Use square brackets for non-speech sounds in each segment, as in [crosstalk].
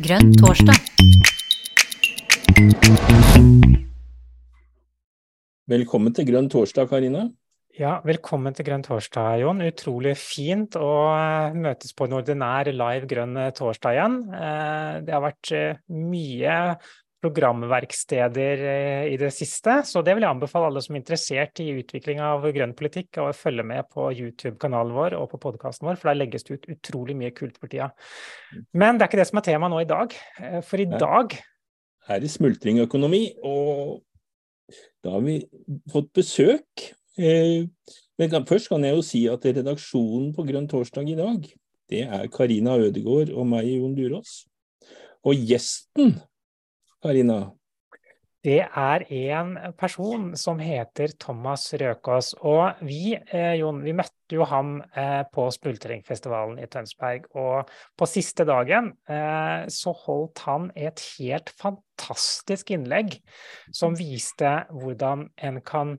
Grønn torsdag. Velkommen til Grønn torsdag, Karina. Ja, velkommen til Grønn torsdag, Jon. Utrolig fint å eh, møtes på en ordinær live Grønn torsdag igjen. Eh, det har vært eh, mye programverksteder i det siste, så det vil jeg anbefale alle som er interessert i utvikling av grønn politikk, å følge med på YouTube-kanalen vår og på podkasten vår, for der legges det ut utrolig mye kult for tida. Men det er ikke det som er temaet nå i dag. For i dag Her er smultringøkonomi, og da har vi fått besøk Eh, men først kan jeg jo si at redaksjonen på Grønn torsdag i dag, det er Karina Ødegård og meg, Jon Durås. Og gjesten, Karina? Det er en person som heter Thomas Røkås. Og vi, eh, Jon, vi møtte jo ham eh, på Smultringfestivalen i Tønsberg. Og på siste dagen eh, så holdt han et helt fantastisk innlegg som viste hvordan en kan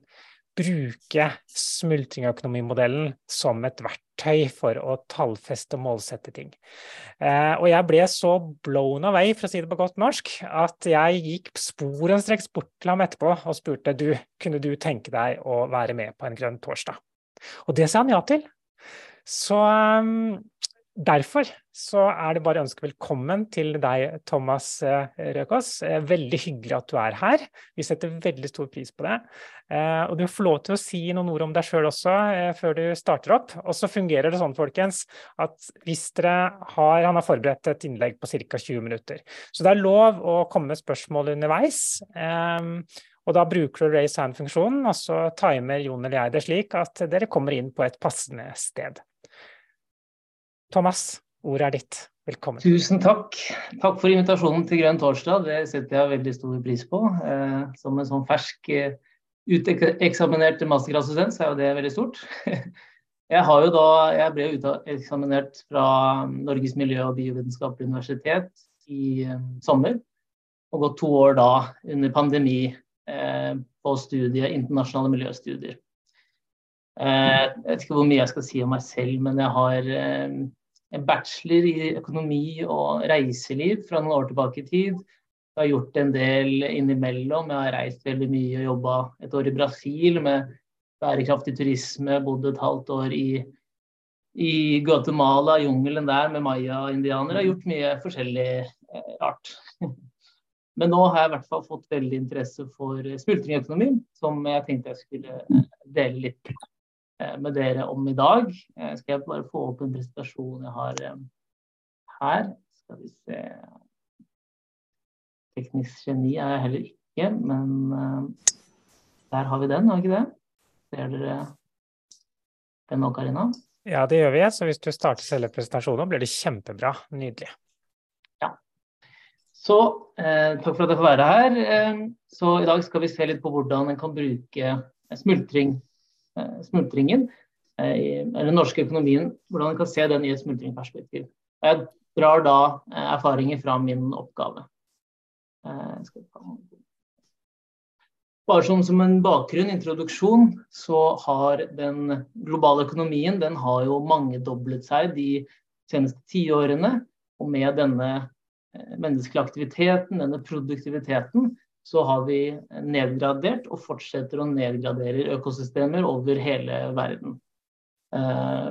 bruke smultringøkonomimodellen som et verktøy for å tallfeste og målsette ting. Eh, og jeg ble så blown away, for å si det på godt norsk, at jeg gikk sporenstreks bort til ham etterpå og spurte du, kunne du tenke deg å være med på en grønn torsdag. Og det sa han ja til. Så um, Derfor så er det bare å ønske velkommen til deg, Thomas eh, Røkås. Eh, veldig hyggelig at du er her. Vi setter veldig stor pris på det. Eh, og du får lov til å si noen ord om deg sjøl også før du starter opp. Og så fungerer det sånn, folkens, at hvis dere har Han har forberedt et innlegg på ca. 20 minutter. Så det er lov å komme med spørsmål underveis. Og da bruker du raise hand-funksjonen, og så timer Jon eller jeg det slik at dere kommer inn på et passende sted. Thomas, ordet er ditt. Velkommen. Tusen takk. Takk for invitasjonen til Grønn torsdag. Det setter jeg veldig stor pris på. Eh, som en sånn fersk eh, uteksaminert mastergradsstudent, så er jo det veldig stort. [laughs] Jeg, da, jeg ble uteksaminert fra Norges miljø- og biovitenskapelige universitet i eh, sommer. Og gått to år da under pandemi eh, på studiet internasjonale miljøstudier. Jeg vet ikke hvor mye jeg skal si om meg selv, men jeg har en bachelor i økonomi og reiseliv fra noen år tilbake i tid. Jeg har gjort en del innimellom. Jeg har reist veldig mye og jobba et år i Brasil med bærekraftig turisme. Bodd et halvt år i, i Guatemala, jungelen der med maya-indianere. Gjort mye forskjellig eh, rart. [laughs] Men nå har jeg i hvert fall fått veldig interesse for smultringøkonomi, som jeg tenkte jeg skulle eh, dele litt Eh, med dere om i dag. Skal jeg bare få opp en presentasjon jeg har eh, her. Skal vi se Teknisk geni er jeg heller ikke, men eh, der har vi den, har vi ikke det? Ser dere den nå, Karina? Ja, det gjør vi. Så hvis du starter selve presentasjonen, blir det kjempebra. Nydelig. Ja. Så eh, takk for at jeg får være her. Eh, så i dag skal vi se litt på hvordan en kan bruke smultring Eh, smultringen, eh, eller den norske økonomien, hvordan en kan se den i et smultringperspektiv. Jeg drar da eh, erfaringer fra min oppgave. Bare som en bakgrunn, introduksjon, så har den globale økonomien den har jo mangedoblet seg de seneste tiårene. Og med denne menneskelige aktiviteten, denne produktiviteten, så har vi nedgradert og fortsetter å nedgradere økosystemer over hele verden. Eh,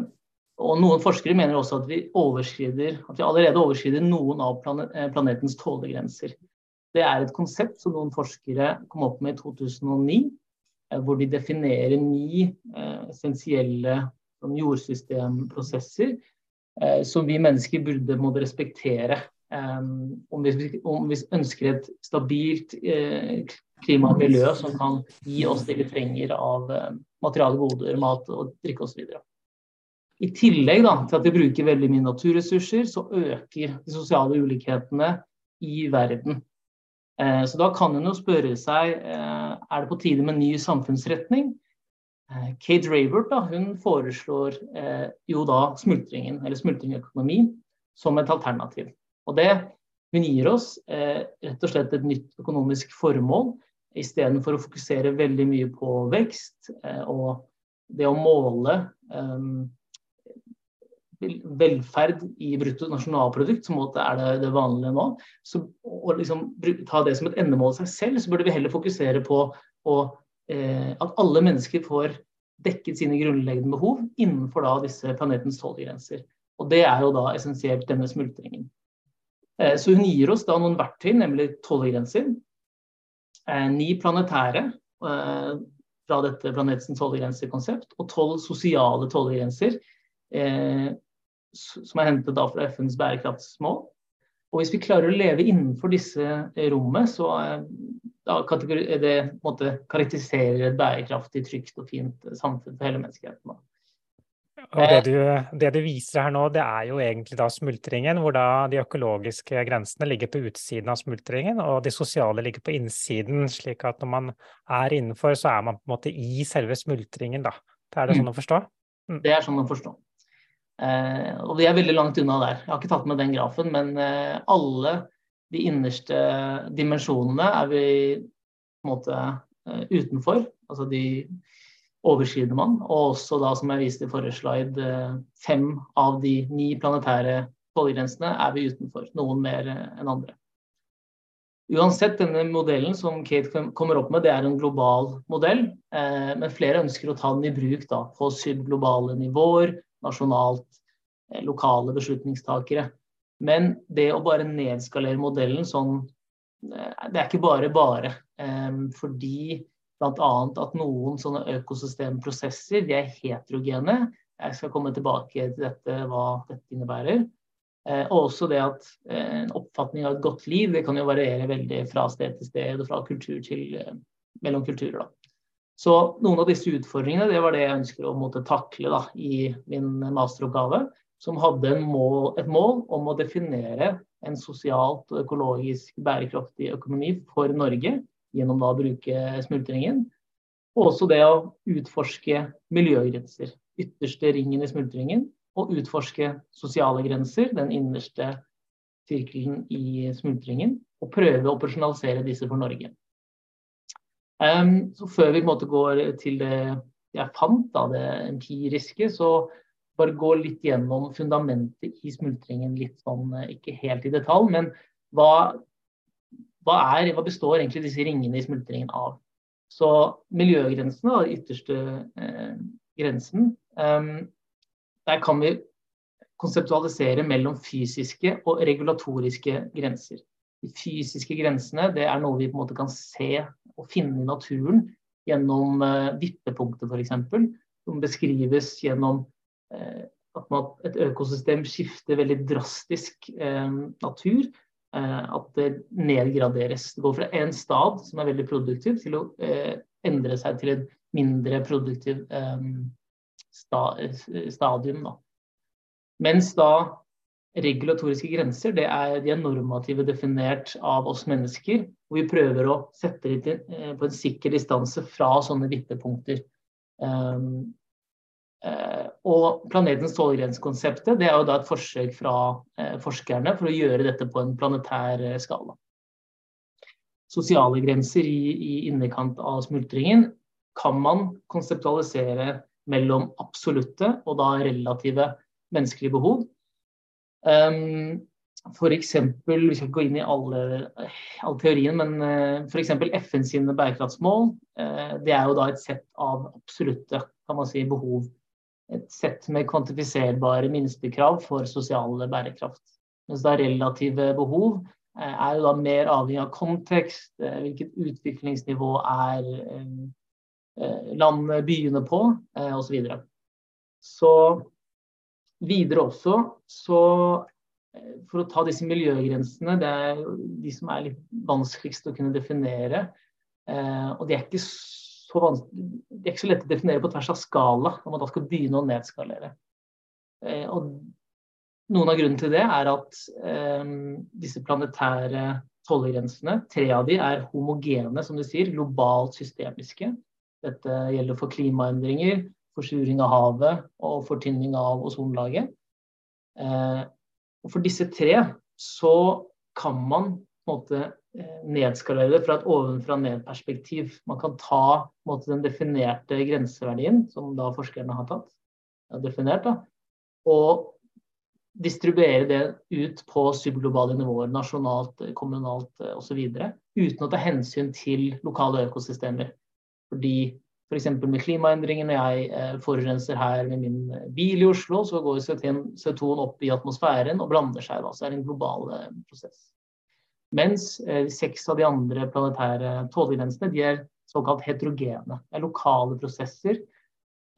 og Noen forskere mener også at vi, at vi allerede overskrider noen av eh, planetens tålegrenser. Det er et konsept som noen forskere kom opp med i 2009, eh, hvor de definerer ni essensielle sånn jordsystemprosesser som vi mennesker burde respektere om, vi, om, vi, ønsker et stabilt eh, klima og miljø som kan gi oss det vi trenger av eh, materiale goder, mat og drikke osv. I tillegg da, til at vi bruker veldig mye naturressurser, så øker de sosiale ulikhetene i verden. Eh, så da kan en jo spørre seg er det på tide med ny samfunnsretning. Kate Ravert da, hun foreslår jo da smultringen, eller smultringøkonomi, som et alternativ. Og det hun gir oss eh, rett og slett et nytt økonomisk formål, istedenfor å fokusere veldig mye på vekst eh, og det å måle eh, velferd i brutto nasjonalprodukt, som er det, det vanlige nå. Så og liksom ta det som et endemål i seg selv, så burde vi heller fokusere på å, eh, at alle mennesker får dekket sine grunnleggende behov innenfor da disse planetens tålegrenser. Og det er jo da essensielt denne smultringen. Eh, så hun gir oss da noen verktøy, nemlig tålegrenser. Eh, ni planetære eh, fra dette planetens tålegrensekonsept, og tolv sosiale tålegrenser som er hentet da fra FNs bærekraftsmål. Og hvis vi klarer å leve innenfor disse rommene, så det måte, karakteriserer et bærekraftig, trygt og fint samfunn for hele menneskeheten. Og det du, det du, viser her nå, det er jo egentlig da smultringen, hvor da de økologiske grensene ligger på utsiden av smultringen, og de sosiale ligger på innsiden, slik at når man er innenfor, så er man på en måte i selve smultringen, da. Er det mm. sånn å forstå? Mm. Det er sånn å forstå. Eh, og vi er veldig langt unna der. Jeg har ikke tatt med den grafen, men eh, alle de innerste dimensjonene er vi på en måte eh, utenfor. Altså de overskrider man. Og også da, som jeg viste i forrige slide, eh, fem av de ni planetære tålegrensene er vi utenfor. Noen mer eh, enn andre. Uansett, denne modellen som Kate kommer opp med, det er en global modell. Eh, men flere ønsker å ta den i bruk da, på subglobale nivåer, nasjonalt, eh, lokale beslutningstakere. Men det å bare nedskalere modellen sånn eh, Det er ikke bare bare. Eh, fordi bl.a. at noen sånne økosystemprosesser de er heterogene. Jeg skal komme tilbake til dette, hva dette innebærer. og også det at en oppfatning av et godt liv det kan jo variere veldig fra sted til sted og fra kultur til mellom kulturer. Da. Så noen av disse utfordringene det var det jeg ønsker å måtte takle da, i min masteroppgave, som hadde mål, et mål om å definere en sosialt og økologisk bærekraftig økonomi for Norge gjennom da å bruke smultringen. Og også det å utforske miljøgrenser. Ytterste ringen i smultringen. Og utforske sosiale grenser, den innerste sirkelen i smultringen. Og prøve å operasjonalisere disse for Norge. Um, så før vi på en måte går til det jeg fant, da, det empiriske, så bare gå litt gjennom fundamentet i smultringen litt sånn, eh, ikke helt i detalj, men hva, hva, er, hva består egentlig disse ringene i smultringen av? Så miljøgrensene, den ytterste eh, grensen, um, der kan vi konseptualisere mellom fysiske og regulatoriske grenser. De fysiske grensene det er noe vi på en måte kan se og finne i naturen gjennom eh, vippepunkter f.eks. Som beskrives gjennom eh, at man, et økosystem skifter veldig drastisk eh, natur. At det nedgraderes. Det går fra en stad som er veldig produktiv, til å endre seg til en mindre produktiv sta, stadium. Da. Mens da regulatoriske grenser det er, de er normative definert av oss mennesker. Og vi prøver å sette eh, på en sikker distanse fra sånne vippepunkter. Um, og planetens tålegrensekonseptet er jo da et forsøk fra uh, forskerne for å gjøre dette på en planetær uh, skala. Sosiale grenser i, i innekant av smultringen kan man konseptualisere mellom absolutte og da relative menneskelige behov Um, F.eks. Vi skal ikke gå inn i alle, all teorien, men f.eks. FN sine bærekraftsmål. Det er jo da et sett av absolutte kan man si, behov. Et sett med kvantifiserbare minstekrav for sosial bærekraft. Mens da relative behov uh, er jo da mer avhengig av kontekst, hvilket utviklingsnivå er landet, byene på, osv. Så, videre. så Videre også så eh, For å ta disse miljøgrensene, det er de som er litt vanskeligst å kunne definere. Eh, og de er ikke så, det er ikke så lett å definere på tvers av skala, når man da skal begynne å nedskalere. Eh, og noen av grunnene til det er at disse planetære tollegrensene, tre av de er homogene, som du sier, globalt systemiske. Dette gjelder for klimaendringer, forsuring av havet og fortynning av ozonlaget. Eh, og for disse tre så kan man måte eh, nedskalere det fra et ovenfra-ned-perspektiv. Man kan ta måte, den definerte grenseverdien, som da forskerne har tatt, ja, definert, da, og distribuere det ut på subglobale nivåer, nasjonalt, kommunalt osv. Uten å ta hensyn til lokale økosystemer. Fordi f.eks. For med klimaendringene, jeg eh, forurenser her med min bil i Oslo, så går CO2-en opp i atmosfæren og blander seg. Da, så er det en global eh, prosess. Mens eh, seks av de andre planetære tålegrensene de er såkalt heterogene. Det er lokale prosesser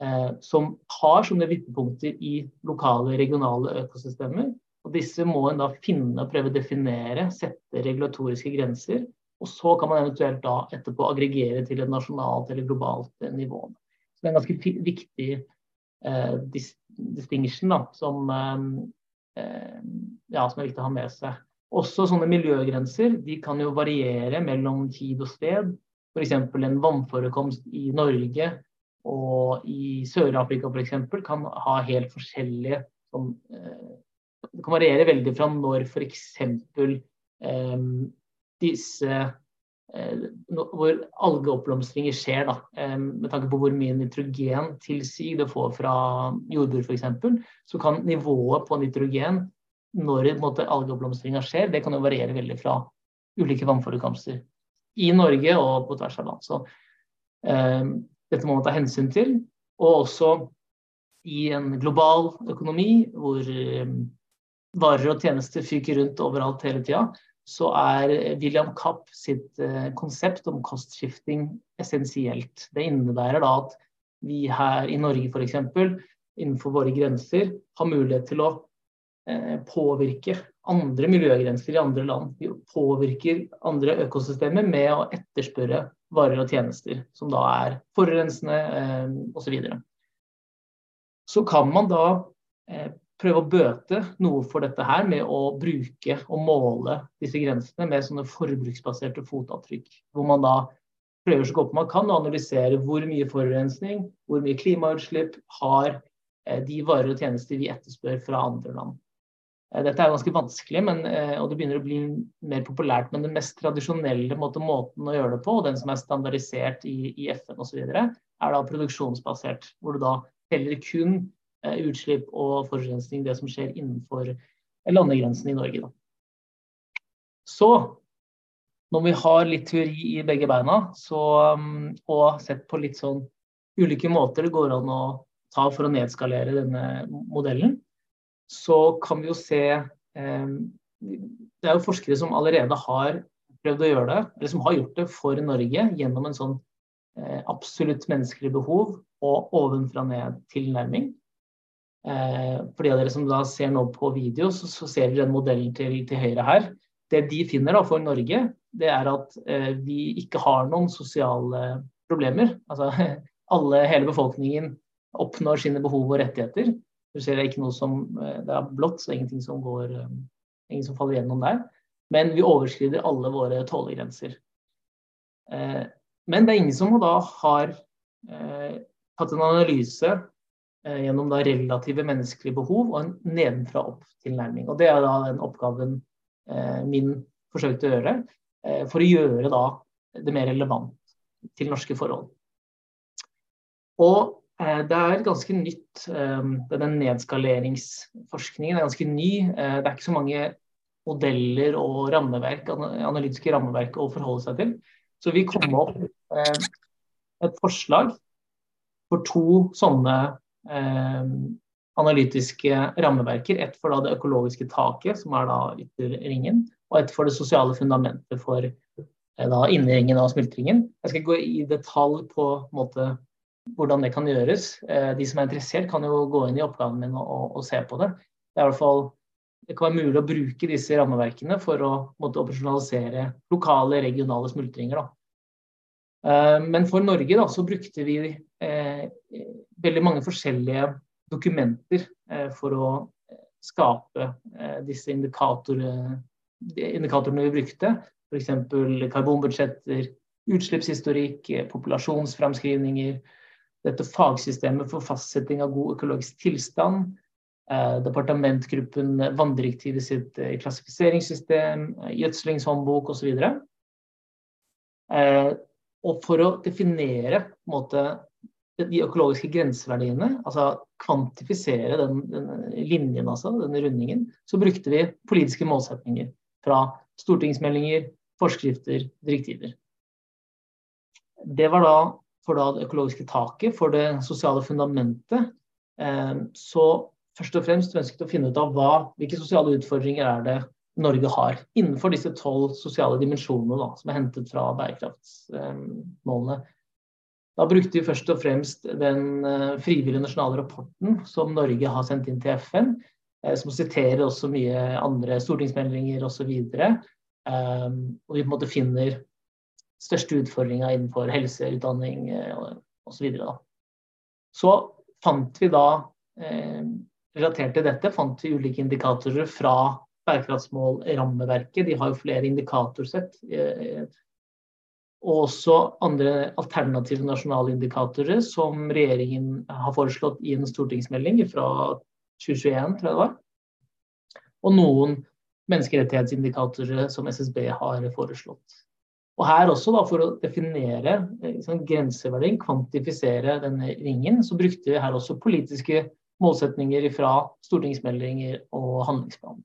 eh, som har sånne vippepunkter i lokale, regionale økosystemer. Og disse må en da finne, og prøve å definere, sette regulatoriske grenser og så kan man eventuelt da etterpå aggregere til et nasjonalt eller globalt eh, nivå. Så det er en ganske viktig eh, dis distinction da, som, eh, ja, som er viktig å ha med seg. Også sånne miljøgrenser de kan jo variere mellom tid og sted. F.eks. en vannforekomst i Norge og i Sør-Afrika f.eks. kan ha helt forskjellige sånn, eh, Det kan variere veldig fra når f.eks. Eh, disse eh, hvor algeoppblomstringer skjer, da, eh, med tanke på hvor mye nitrogen tilsig det får fra jordbur f.eks., så kan nivået på nitrogen når algeoppblomstringa skjer, det kan jo variere veldig fra ulike vannforekomster i Norge og på tvers av land. Så eh, dette må man ta hensyn til. Og også i en global økonomi hvor eh, varer og tjenester fyker rundt overalt hele tida, så er William Kapp sitt eh, konsept om kostskifting essensielt. Det innebærer da at vi her i Norge f.eks. innenfor våre grenser har mulighet til å påvirke andre miljøgrenser i andre land. Vi påvirker andre økosystemer med å etterspørre varer og tjenester, som da er forurensende eh, osv. Så, så kan man da eh, prøve å bøte noe for dette her med å bruke og måle disse grensene med sånne forbruksbaserte fotavtrykk. Hvor man da prøver så godt man kan å analysere hvor mye forurensning, hvor mye klimautslipp har eh, de varer og tjenester vi etterspør fra andre land. Eh, dette er ganske vanskelig, men, eh, og det begynner å bli mer populært. Men den mest tradisjonelle måte, måten å gjøre det på, og den som er standardisert i, i FN osv., er da produksjonsbasert. Hvor du da teller kun Eh, utslipp og forurensning, det som skjer innenfor landegrensen i Norge. Da. Så når vi har litt teori i begge beina, så, um, og sett på litt sånn ulike måter det går an å ta for å nedskalere denne modellen, så kan vi jo se eh, Det er jo forskere som allerede har prøvd å gjøre det, eller som har gjort det for Norge gjennom en sånn eh, absolutt menneskelig behov og ovenfra-ned-tilnærming. Eh, for de av dere som da ser nå på video, så, ser dere den modellen til, til, høyre her. Det de finner da for Norge, det er at vi ikke har noen sosiale problemer. Altså [laughs] alle, hele befolkningen oppnår sine behov og rettigheter. Du ser det er ikke noe som eh, Det er blått, så ingenting som går eh, Ingen som faller gjennom der. Men vi overskrider alle våre tålegrenser. Eh, men det er ingen som da har tatt en analyse gjennom da relative menneskelige behov og en nedenfra-opp-tilnærming. Og Det er da den oppgaven min forsøkte å gjøre, for å gjøre da det mer relevant til norske forhold. Og det er ganske nytt, den nedskaleringsforskningen er ganske ny. Det er ikke så mange modeller og rammeverk, analytiske rammeverk å forholde seg til. Så vi kom opp et forslag for to sånne Eh, analytiske rammeverker. Ett for det økologiske taket, som er da ytterringen, og ett for det sosiale fundamentet for eh, da av smultringen. Jeg skal gå i detalj på måte, hvordan det kan gjøres. Eh, de som er interessert, kan jo gå inn i oppgaven min og, og, og se på det. Det, er i fall, det kan være mulig å bruke disse rammeverkene for å måtte operasjonalisere lokale, regionale smultringer. Da. Eh, men for Norge da, så brukte vi eh, veldig mange forskjellige dokumenter eh, for å skape eh, disse indikatorene, indikatorene vi brukte. F.eks. karbonbudsjetter, utslippshistorikk, eh, populasjonsframskrivninger. Dette fagsystemet for fastsetting av god økologisk tilstand. Eh, departementgruppen Vanndirektivet sitt klassifiseringssystem, gjødslingshåndbok osv. Eh, og for å definere måte, de økologiske grenseverdiene, altså kvantifisere den, den, linjen, altså, denne rundingen, så brukte vi politiske målsetninger fra stortingsmeldinger, forskrifter, direktiver. Det var da for da det økologiske taket, for det sosiale fundamentet. Eh, så først og fremst ønsket å finne ut av hva, hvilke sosiale utfordringer er det Norge har innenfor disse tolv sosiale dimensjonene da, som er hentet fra bærekraftsmålene. Da brukte vi først og fremst den uh, frivillige nasjonale rapporten som Norge har sendt inn til FN, uh, som siterer også mye andre stortingsmeldinger osv. Um, og vi på en måte finner største utfordringa innenfor helse, utdanning uh, osv. Så, så fant vi da, eh, relatert til dette, fant vi ulike indikatorer fra bærekraftsmål-rammeverket. De har jo flere indikatorsett. Eh, og også andre alternative nasjonale indikatorer som regjeringen har foreslått i en stortingsmelding fra 2021, tror jeg det var. Og noen menneskerettighetsindikatorer som SSB har foreslått. Og her også, da, for å definere liksom, grenseverdien, kvantifisere denne ringen, så brukte vi her også politiske målsetninger fra stortingsmeldinger og handlingsplaner.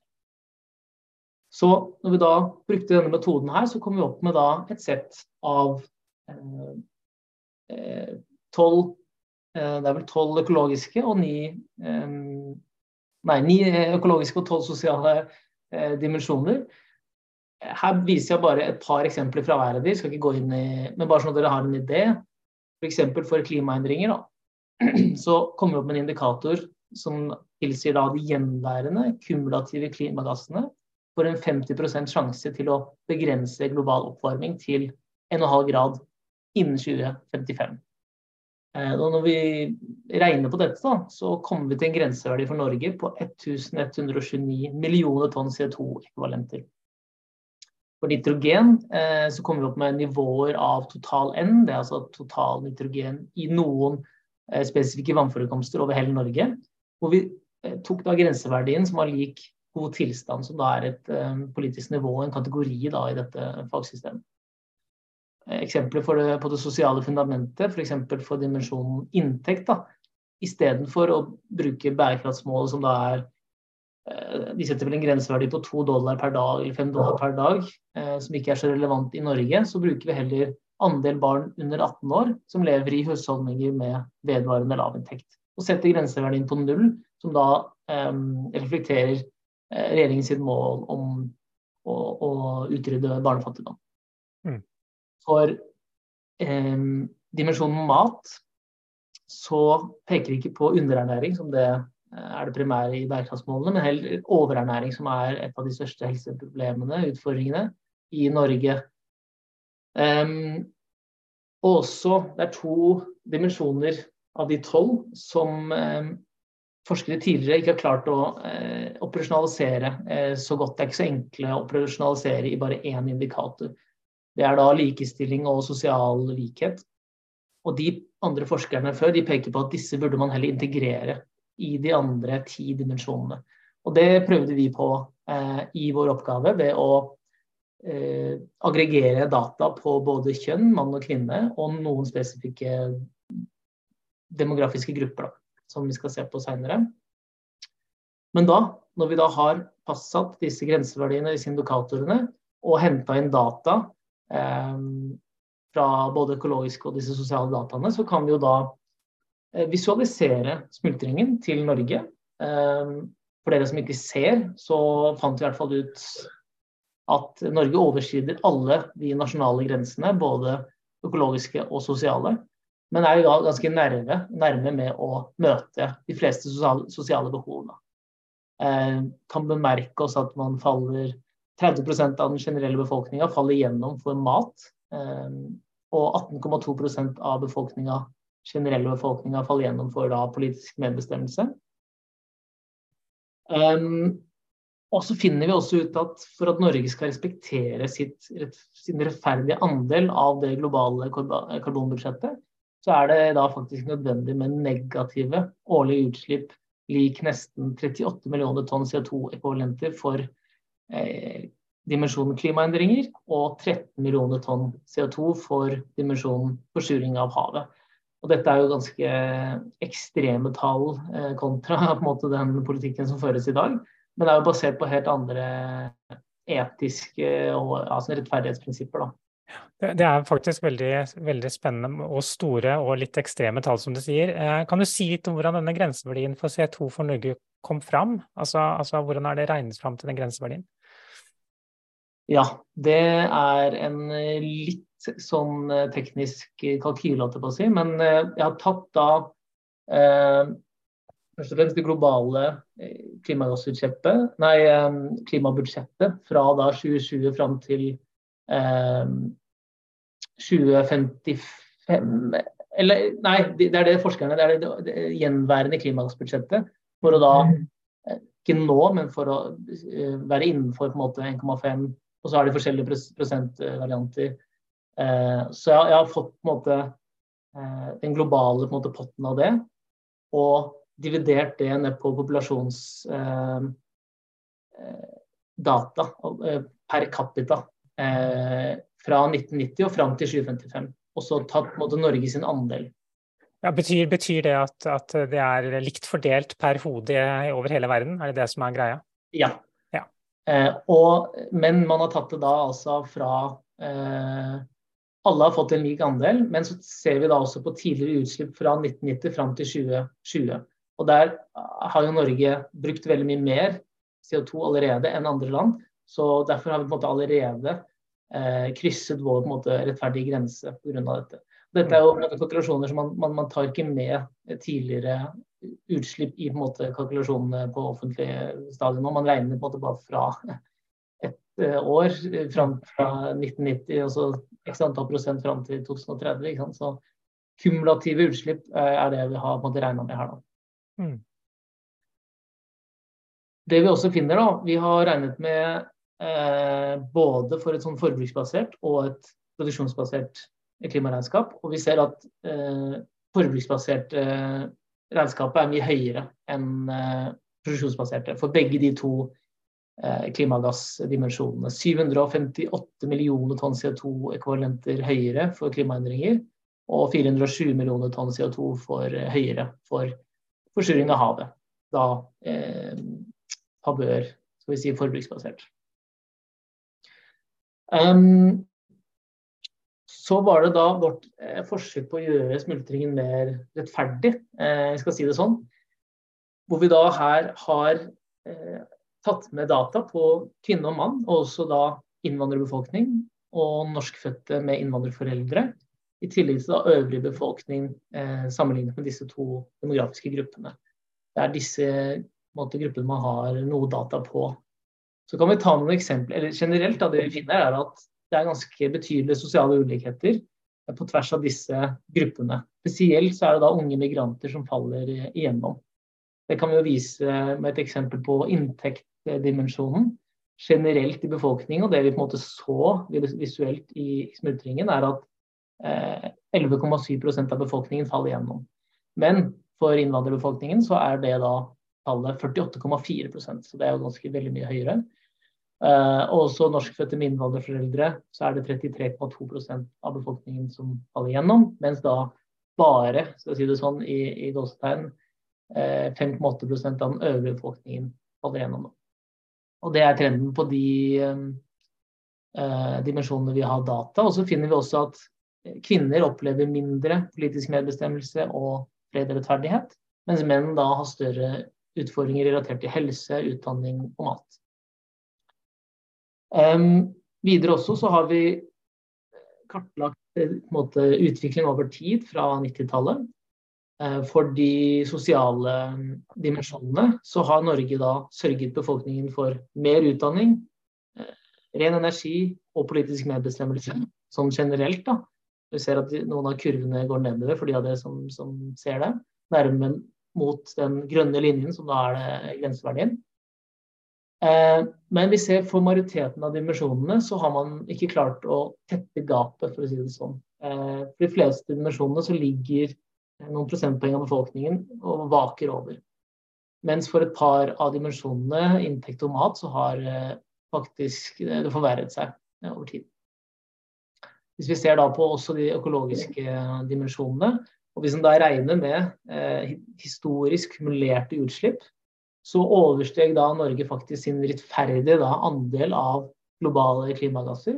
Så når vi da brukte denne metoden her, så kom vi opp med da et sett av eh, eh, tolv eh, Det er vel tolv økologiske og ni eh, Nei, ni økologiske og tolv sosiale eh, dimensjoner. Her viser jeg bare et par eksempler fra hver av de, skal ikke gå inn i, men bare sånn at dere har en idé. F.eks. For, for klimaendringer. Da. [clears throat] Så kommer vi opp med en indikator som tilsier da de gjenværende kumulative klimagassene får en 50% sjanse til å begrense global oppvarming til 1,5 grad innen 2055. Eh, og når vi regner på dette, da, så kommer vi til en grenseverdi for Norge på 1129 millioner tonn CO2-ekvivalenter. For nitrogen eh, så kommer vi opp med nivåer av total N, det er altså total nitrogen i noen eh, spesifikke vannforekomster over hele Norge. Hvor vi eh, tok da grenseverdien som var lik god tilstand, som da er et politisk nivå, en kategori da, i dette fagsystemet. Eksempler det, på det sosiale fundamentet, f.eks. For, for dimensjonen inntekt. da, Istedenfor å bruke bærekraftsmålet som da er De setter vel en grenseverdi på to dollar per dag eller fem dollar per dag, uh, som ikke er så relevant i Norge. Så bruker vi heller andel barn under 18 år som lever i husholdninger med vedvarende lavinntekt. Og setter grenseverdien på null, som da um, reflekterer Eh, regjeringens mål om å, å utrydde barnefattigdom. Mm. For um, dimensjonen mat så peker ikke på underernæring som det eh, er det primære i bærekraftsmålene, men heller overernæring, som er et av de største helseproblemene, utfordringene, i Norge. Um, og også det er to dimensjoner av de tolv som um, forskere tidligere ikke har klart å uh, operasjonalisere uh, så godt. Det er ikke så enkle å operasjonalisere i bare én indikator. Det er da likestilling og sosial likhet. Og de andre forskerne før de peker på at disse burde man heller integrere i de andre ti dimensjonene. Og det prøvde vi på eh, i vår oppgave ved å eh, aggregere data på både kjønn, mann og kvinne, og noen spesifikke demografiske grupper. Da som vi skal se på seinere. Men da, når vi da har fastsatt disse grenseverdiene, disse indikatorene, og henta inn data eh, fra både økologiske og disse sosiale dataene, så kan vi jo da visualisere smultringen til Norge. Eh, for dere som ikke ser, så fant vi i hvert fall ut at Norge overskrider alle de nasjonale grensene, både økologiske og sosiale men er jo ganske nærme, nærme med å møte de fleste sosiale, behovene. Eh, kan bemerke oss at man faller 30% av den generelle befolkninga faller gjennom for mat. Eh, og 18,2% av befolkninga, generelle befolkninga faller gjennom for da, politisk medbestemmelse. Um, og så finner vi også ut at for at Norge skal respektere sitt, sin rettferdige andel av det globale karbonbudsjettet, så er det da faktisk nødvendig med negative årlige utslipp lik nesten 38 millioner tonn CO2-ekvivalenter for eh, dimensjonen klimaendringer og 13 millioner tonn CO2 for dimensjonen forsuring av havet. Og dette er jo ganske ekstreme tall eh, kontra [laughs] måte den politikken som føres i dag. Men det er jo basert på helt andre etiske og altså rettferdighetsprinsipper. da. Det er faktisk veldig, veldig, spennende og store og litt ekstreme tall, som du sier. Eh, kan du si litt om hvordan denne grenseverdien for CO2 for Norge kom fram? Altså, altså hvordan er det regnet fram til den grenseverdien? Ja, det er en litt sånn eh, teknisk kalkyle, holdt jeg på å si. Men eh, jeg har tatt da eh, først og fremst det globale klimagassutslippet, nei, klimabudsjettet fra da 2020 fram til eh, 2055 Eller nei, det er det forskerne Det er det, det gjenværende klimagassbudsjettet. For å da ikke nå, men for å være innenfor på en måte 1,5 og så er det forskjellige prosentvarianter. Eh, så jeg, har fått på en måte eh, den globale måte, potten av det, og dividert det ned på populasjonsdata eh, per capita fra 1990 og fram til 2055. Og så tatt måte, Norge sin andel. Ja, betyr, betyr, det at, at, det er likt fordelt per hode over hele verden? Er det det som er greia? Ja. Eh, og, men man har tatt det da altså fra eh, alle har fått en lik andel, men så ser vi da også på tidligere utslipp fra 1990 fram til 2020. Og der har jo Norge brukt veldig mye mer CO2 allerede enn andre land. Så derfor har vi på en måte allerede eh, krysset vår på en måte, rettferdige grense pga. dette. Dette er jo kontrollasjoner som man, man, man, tar ikke med tidligere utslipp i på en måte, kalkulasjonene på offentlig stadion. Man regner på en måte bare fra et år, fram fra 1990 og så x antall prosent fram til 2030. Så kumulative utslipp eh, er det vi har regna med her. Mm. Det vi også finner, da, vi har regnet med eh, både for et sånn forbruksbasert og et produksjonsbasert klimaregnskap. Og vi ser at eh, forbruksbasert eh, regnskapet er mye høyere enn eh, produksjonsbaserte. For begge de to Eh, klimagassdimensjonene. 758 millioner tonn CO2-ekvivalenter høyere for klimaendringer, og 407 millioner tonn CO2 for eh, høyere for forsuring av havet. Da eh, favør skal vi si, forbruksbasert. Um, så var det da vårt eh, forsøk på å gjøre smultringen mer rettferdig, eh, skal si det sånn. Hvor vi da her har eh, tatt med data på kvinne og mann, og også da innvandrerbefolkning og norskfødte med innvandrerforeldre. I tillegg til da øvrig befolkning eh, sammenlignet med disse to demografiske gruppene. Det er disse måte, gruppene man har noe data på. Så kan vi ta noen eksempler. eller Generelt da, det vi finner er at det er ganske betydelige sosiale ulikheter på tvers av disse gruppene. Spesielt så er det da unge migranter som faller igjennom. Det kan vi jo vise med et eksempel på inntektdimensjonen generelt i befolkningen, og det vi på en måte så visuelt i smultringen, er at eh, 11,7% av befolkningen faller igjennom. Men for innvandrerbefolkningen så er det da tallet 48,4% så det er jo ganske veldig mye høyere. Eh, og også norskfødte med innvandrerforeldre så er det 33,2% av befolkningen som faller gjennom, mens da bare, skal jeg si det sånn i, i gåsetegn, eh, 5,8% av den øvrige befolkningen faller gjennom. Og det er trenden på de eh, dimensjonene vi har data. Og så finner vi også at kvinner opplever mindre politisk medbestemmelse og fred og rettferdighet, mens menn da har større utfordringer relatert til helse, utdanning og mat. Um, videre også så har vi kartlagt måte, utvikling over tid fra 90-tallet. Uh, for de sosiale mm, dimensjonene så har Norge da sørget befolkningen for mer utdanning, uh, ren energi og politisk medbestemmelse sånn generelt. da. Vi ser at noen av kurvene går nedover for de av dere som, som ser det. Nærme mot den grønne linjen, som da er grenseverdien. Eh, men vi ser for majoriteten av dimensjonene så har man ikke klart å tette gapet, for å si det sånn. For de fleste dimensjonene så ligger noen prosentpoeng av befolkningen og vaker over. Mens for et par av dimensjonene, inntekt og mat, så har eh, faktisk det forverret seg eh, over tid. Hvis vi ser da på også de økologiske dimensjonene, Og Hvis en da regner med eh, historisk kumulerte utslipp, så oversteg da Norge faktisk sin rettferdige da, andel av globale klimagasser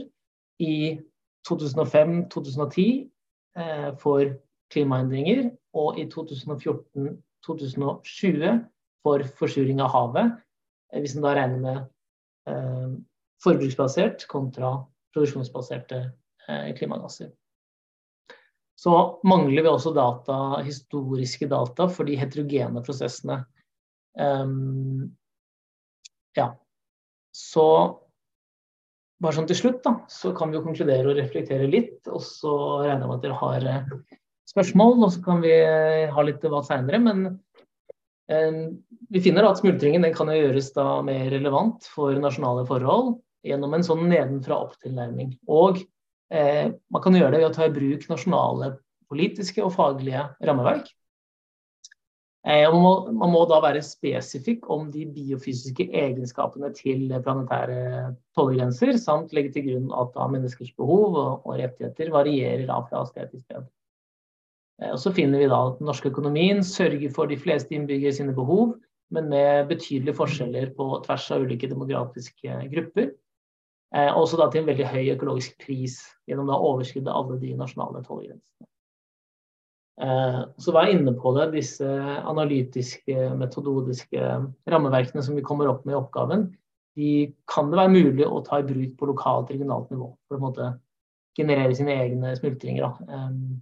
i 2005-2010 eh, for klimaendringer, og i 2014-2020 for forsuring av havet, eh, hvis en da regner med eh, forbruksbasert kontra produksjonsbaserte eh, klimagasser. Så mangler vi også data, historiske data for de heterogene prosessene. Um, ja. Så bare sånn til slutt, da, så kan vi jo konkludere og reflektere litt. Og så regner jeg med at dere har eh, spørsmål, og så kan vi eh, ha litt debatt seinere. Men um, vi finner da at smultringen den kan jo gjøres da mer relevant for nasjonale forhold gjennom en sånn nedenfra-opp-tilnærming. Og eh, man kan gjøre det ved å ta i bruk nasjonale politiske og faglige rammeverk. Eh, man må, man må, da være spesifikk om de biofysiske egenskapene til planetære tålegrenser, samt legge til grunn at menneskers behov og, og rettigheter varierer da fra sted til sted. Eh, og så finner vi da at den norske økonomien sørger for de fleste innbyggere sine behov, men med betydelige forskjeller på tvers av ulike demografiske grupper. Eh, også da til en veldig høy økologisk pris, gjennom da å av alle de nasjonale tålegrensene. Eh, så jeg inne på det, disse analytiske, metododiske rammeverkene som vi kommer opp med i oppgaven. De kan det være mulig å ta i bruk på lokalt, regionalt nivå for å måte, generere sine egne smultringer. Um,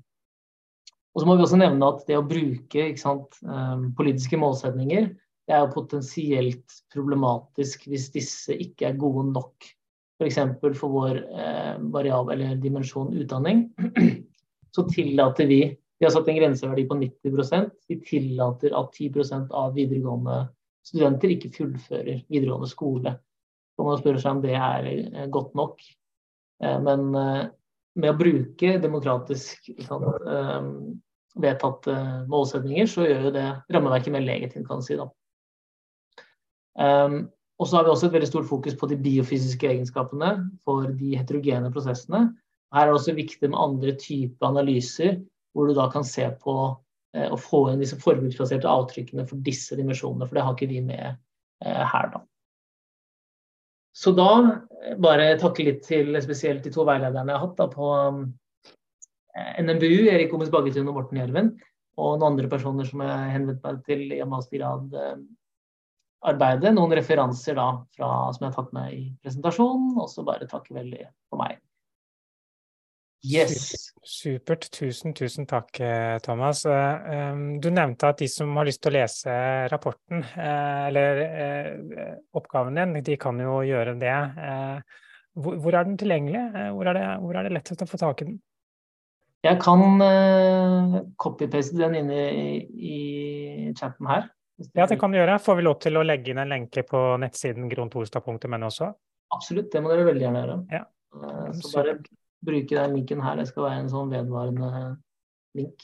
og så må vi også nevne at det å bruke sant, um, politiske målsetninger det er jo potensielt problematisk hvis disse ikke er gode nok. F.eks. For, for vår eh, variabel eller dimensjon utdanning. [clears throat] Så tillater vi vi har satt en grenseverdi på 90% Vi tillater at 10% av videregående studenter ikke fullfører videregående skole. Så man spørre seg om det er eh, godt nok. Eh, men eh, med å bruke demokratisk sant, vedtatte målsetninger, så gjør jo det rammeverket mer legitimt, kan man si. da. og så har vi også et veldig stort fokus på de biofysiske egenskapene for de heterogene prosessene. Her er det også viktig med andre typer analyser hvor du da kan se på eh, og få inn disse forbruksbaserte avtrykkene for disse dimensjonene, for det har ikke vi med eh, her, da. Så da eh, bare takke litt til spesielt de to veilederne jeg har hatt da, på NMBU, Erik Omes Baggetun og Morten Gjerven, og noen andre personer som jeg henvendte meg til i mastergrad arbeidet. Noen referanser da fra, som jeg har tatt med i presentasjonen, og så bare takke veldig for meg. Yes. Supert. Tusen, tusen takk, eh, Thomas. Eh, du nevnte at de som har lyst til å lese rapporten, eh, eller oppgaven din, de kan jo gjøre det. Hvor er den tilgjengelig? Hvor er det, hvor er det lettest å få tak i den? Jeg kan copy-paste den inn i, i chatten her. Ja, det kan du gjøre. Får vi lov til å legge inn en lenke på nettsiden grontorstad.no også? Absolutt, det må dere veldig gjerne gjøre. Ja. Så bare bruke den linken her. Det skal være en sånn vedvarende link.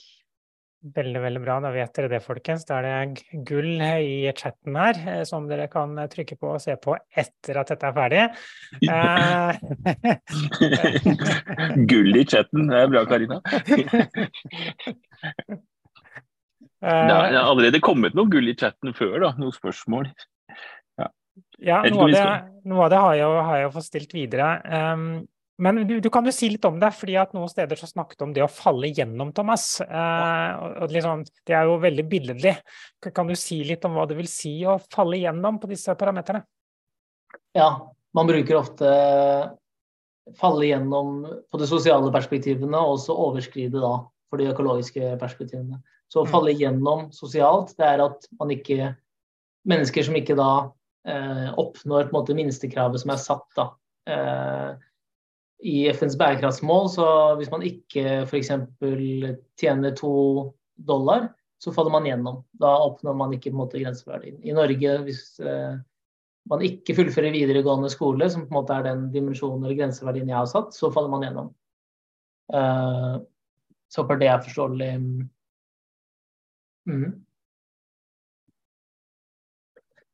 Veldig, veldig bra. Da vet dere det, folkens. Da er det gull i chatten her, eh, som dere kan trykke på og se på etter at dette er ferdig. [laughs] gull i chatten, det er bra, Karina. [laughs] Det har allerede kommet noe gull i chatten før, da. Noen spørsmål. Ja, ja noe, av det, noe, av det, har jeg, har jeg fått stilt videre. Um, men du, du, kan jo si litt om det, fordi at noen steder så snakket om det å falle gjennom, Thomas. Eh, og liksom, det er jo veldig billedlig. Kan du si litt om hva det vil si å falle gjennom på disse parameterne? Ja, man bruker ofte falle gjennom på de sosiale perspektivene, og så overskride da for de økologiske perspektivene. Så å mm. falle gjennom sosialt, det er at man ikke Mennesker som ikke da eh, oppnår på en måte minstekravet som er satt, da. Eh, i FNs bærekraftsmål, så hvis man ikke f.eks. tjener to dollar, så faller man gjennom. Da oppnår man ikke på en måte grenseverdien. I Norge, hvis eh, man ikke fullfører videregående skole, som på en måte er den dimensjonen eller grenseverdien jeg har satt, så faller man gjennom. Uh, så håper det er forståelig. Mm.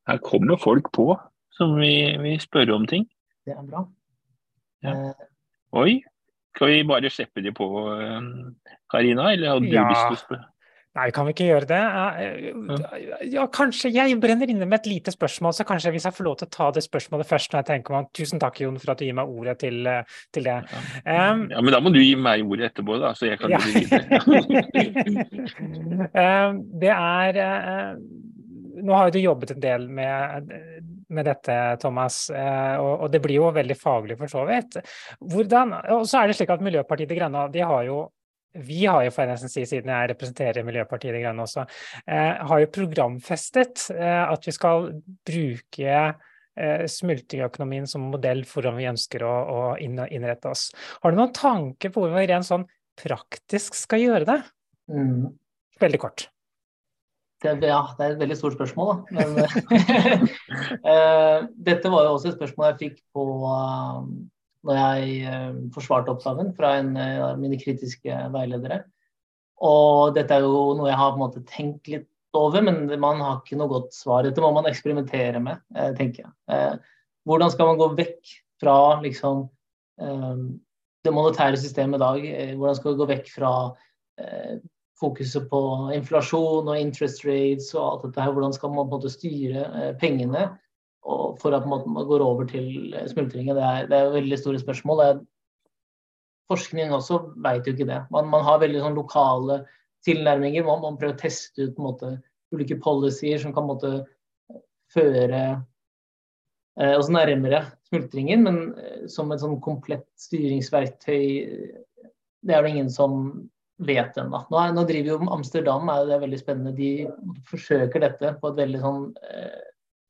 Her kommer folk på som vi, vi spør om ting. Det er bra. Ja. Uh, Oi. Skal vi bare slippe de på, Karina? Eller hadde du ja. lyst til å spørre? Nei, kan vi ikke gjøre det? Eh, ja, kanskje jeg brenner inne med et lite spørsmål, så kanskje hvis jeg får lov til å ta det spørsmålet først når jeg tenker meg Tusen takk, Jon, for at du gir meg ordet til, eh, til det. Um, ja, Men da må du gi meg ordet etterpå, da, så jeg kan ja. videre. [laughs] um, det er uh, Nå har jo du jobbet en del med, med dette, Thomas, uh, og, det blir jo veldig faglig for så vidt. Hvordan, og så er det slik at Miljøpartiet De Grønne de har jo vi har jo, får jeg nesten si, siden jeg representerer Miljøpartiet De Grønne også, eh, har jo programfestet eh, at vi skal bruke eh, smultringøkonomien som modell for om vi ønsker å, å innrette oss. Har du noen tanker på hvordan vi rent sånn praktisk skal gjøre det? Mm. Veldig kort. Det, ja, det er et veldig stort spørsmål, da. Men, uh, [laughs] dette var jo også et spørsmål jeg fikk på uh, når jeg uh, forsvarte oppgaven fra en av uh, mine kritiske veiledere. Og dette er jo noe jeg har på en måte tenkt litt over, men man har ikke noe godt svar. Dette må man eksperimentere med, eh, tenker jeg. Hvordan skal man gå vekk fra liksom, det monetære systemet i dag? Hvordan skal vi gå vekk fra fokuset på inflasjon og interest rates og alt dette her? Hvordan skal man på en måte styre pengene for at man går over til smultringen. Det er, det er veldig store spørsmål. Er, forskning også vet jo ikke det. Man, man har veldig sånn lokale tilnærminger. Man, man, prøver å teste ut måte, ulike policyer som kan måte, føre eh, oss nærmere smultringen, men eh, som et sånn komplett styringsverktøy det er det ingen som vet ennå. Nå, nå, driver jo Amsterdam, er det er veldig spennende. De forsøker dette på et veldig sånn eh,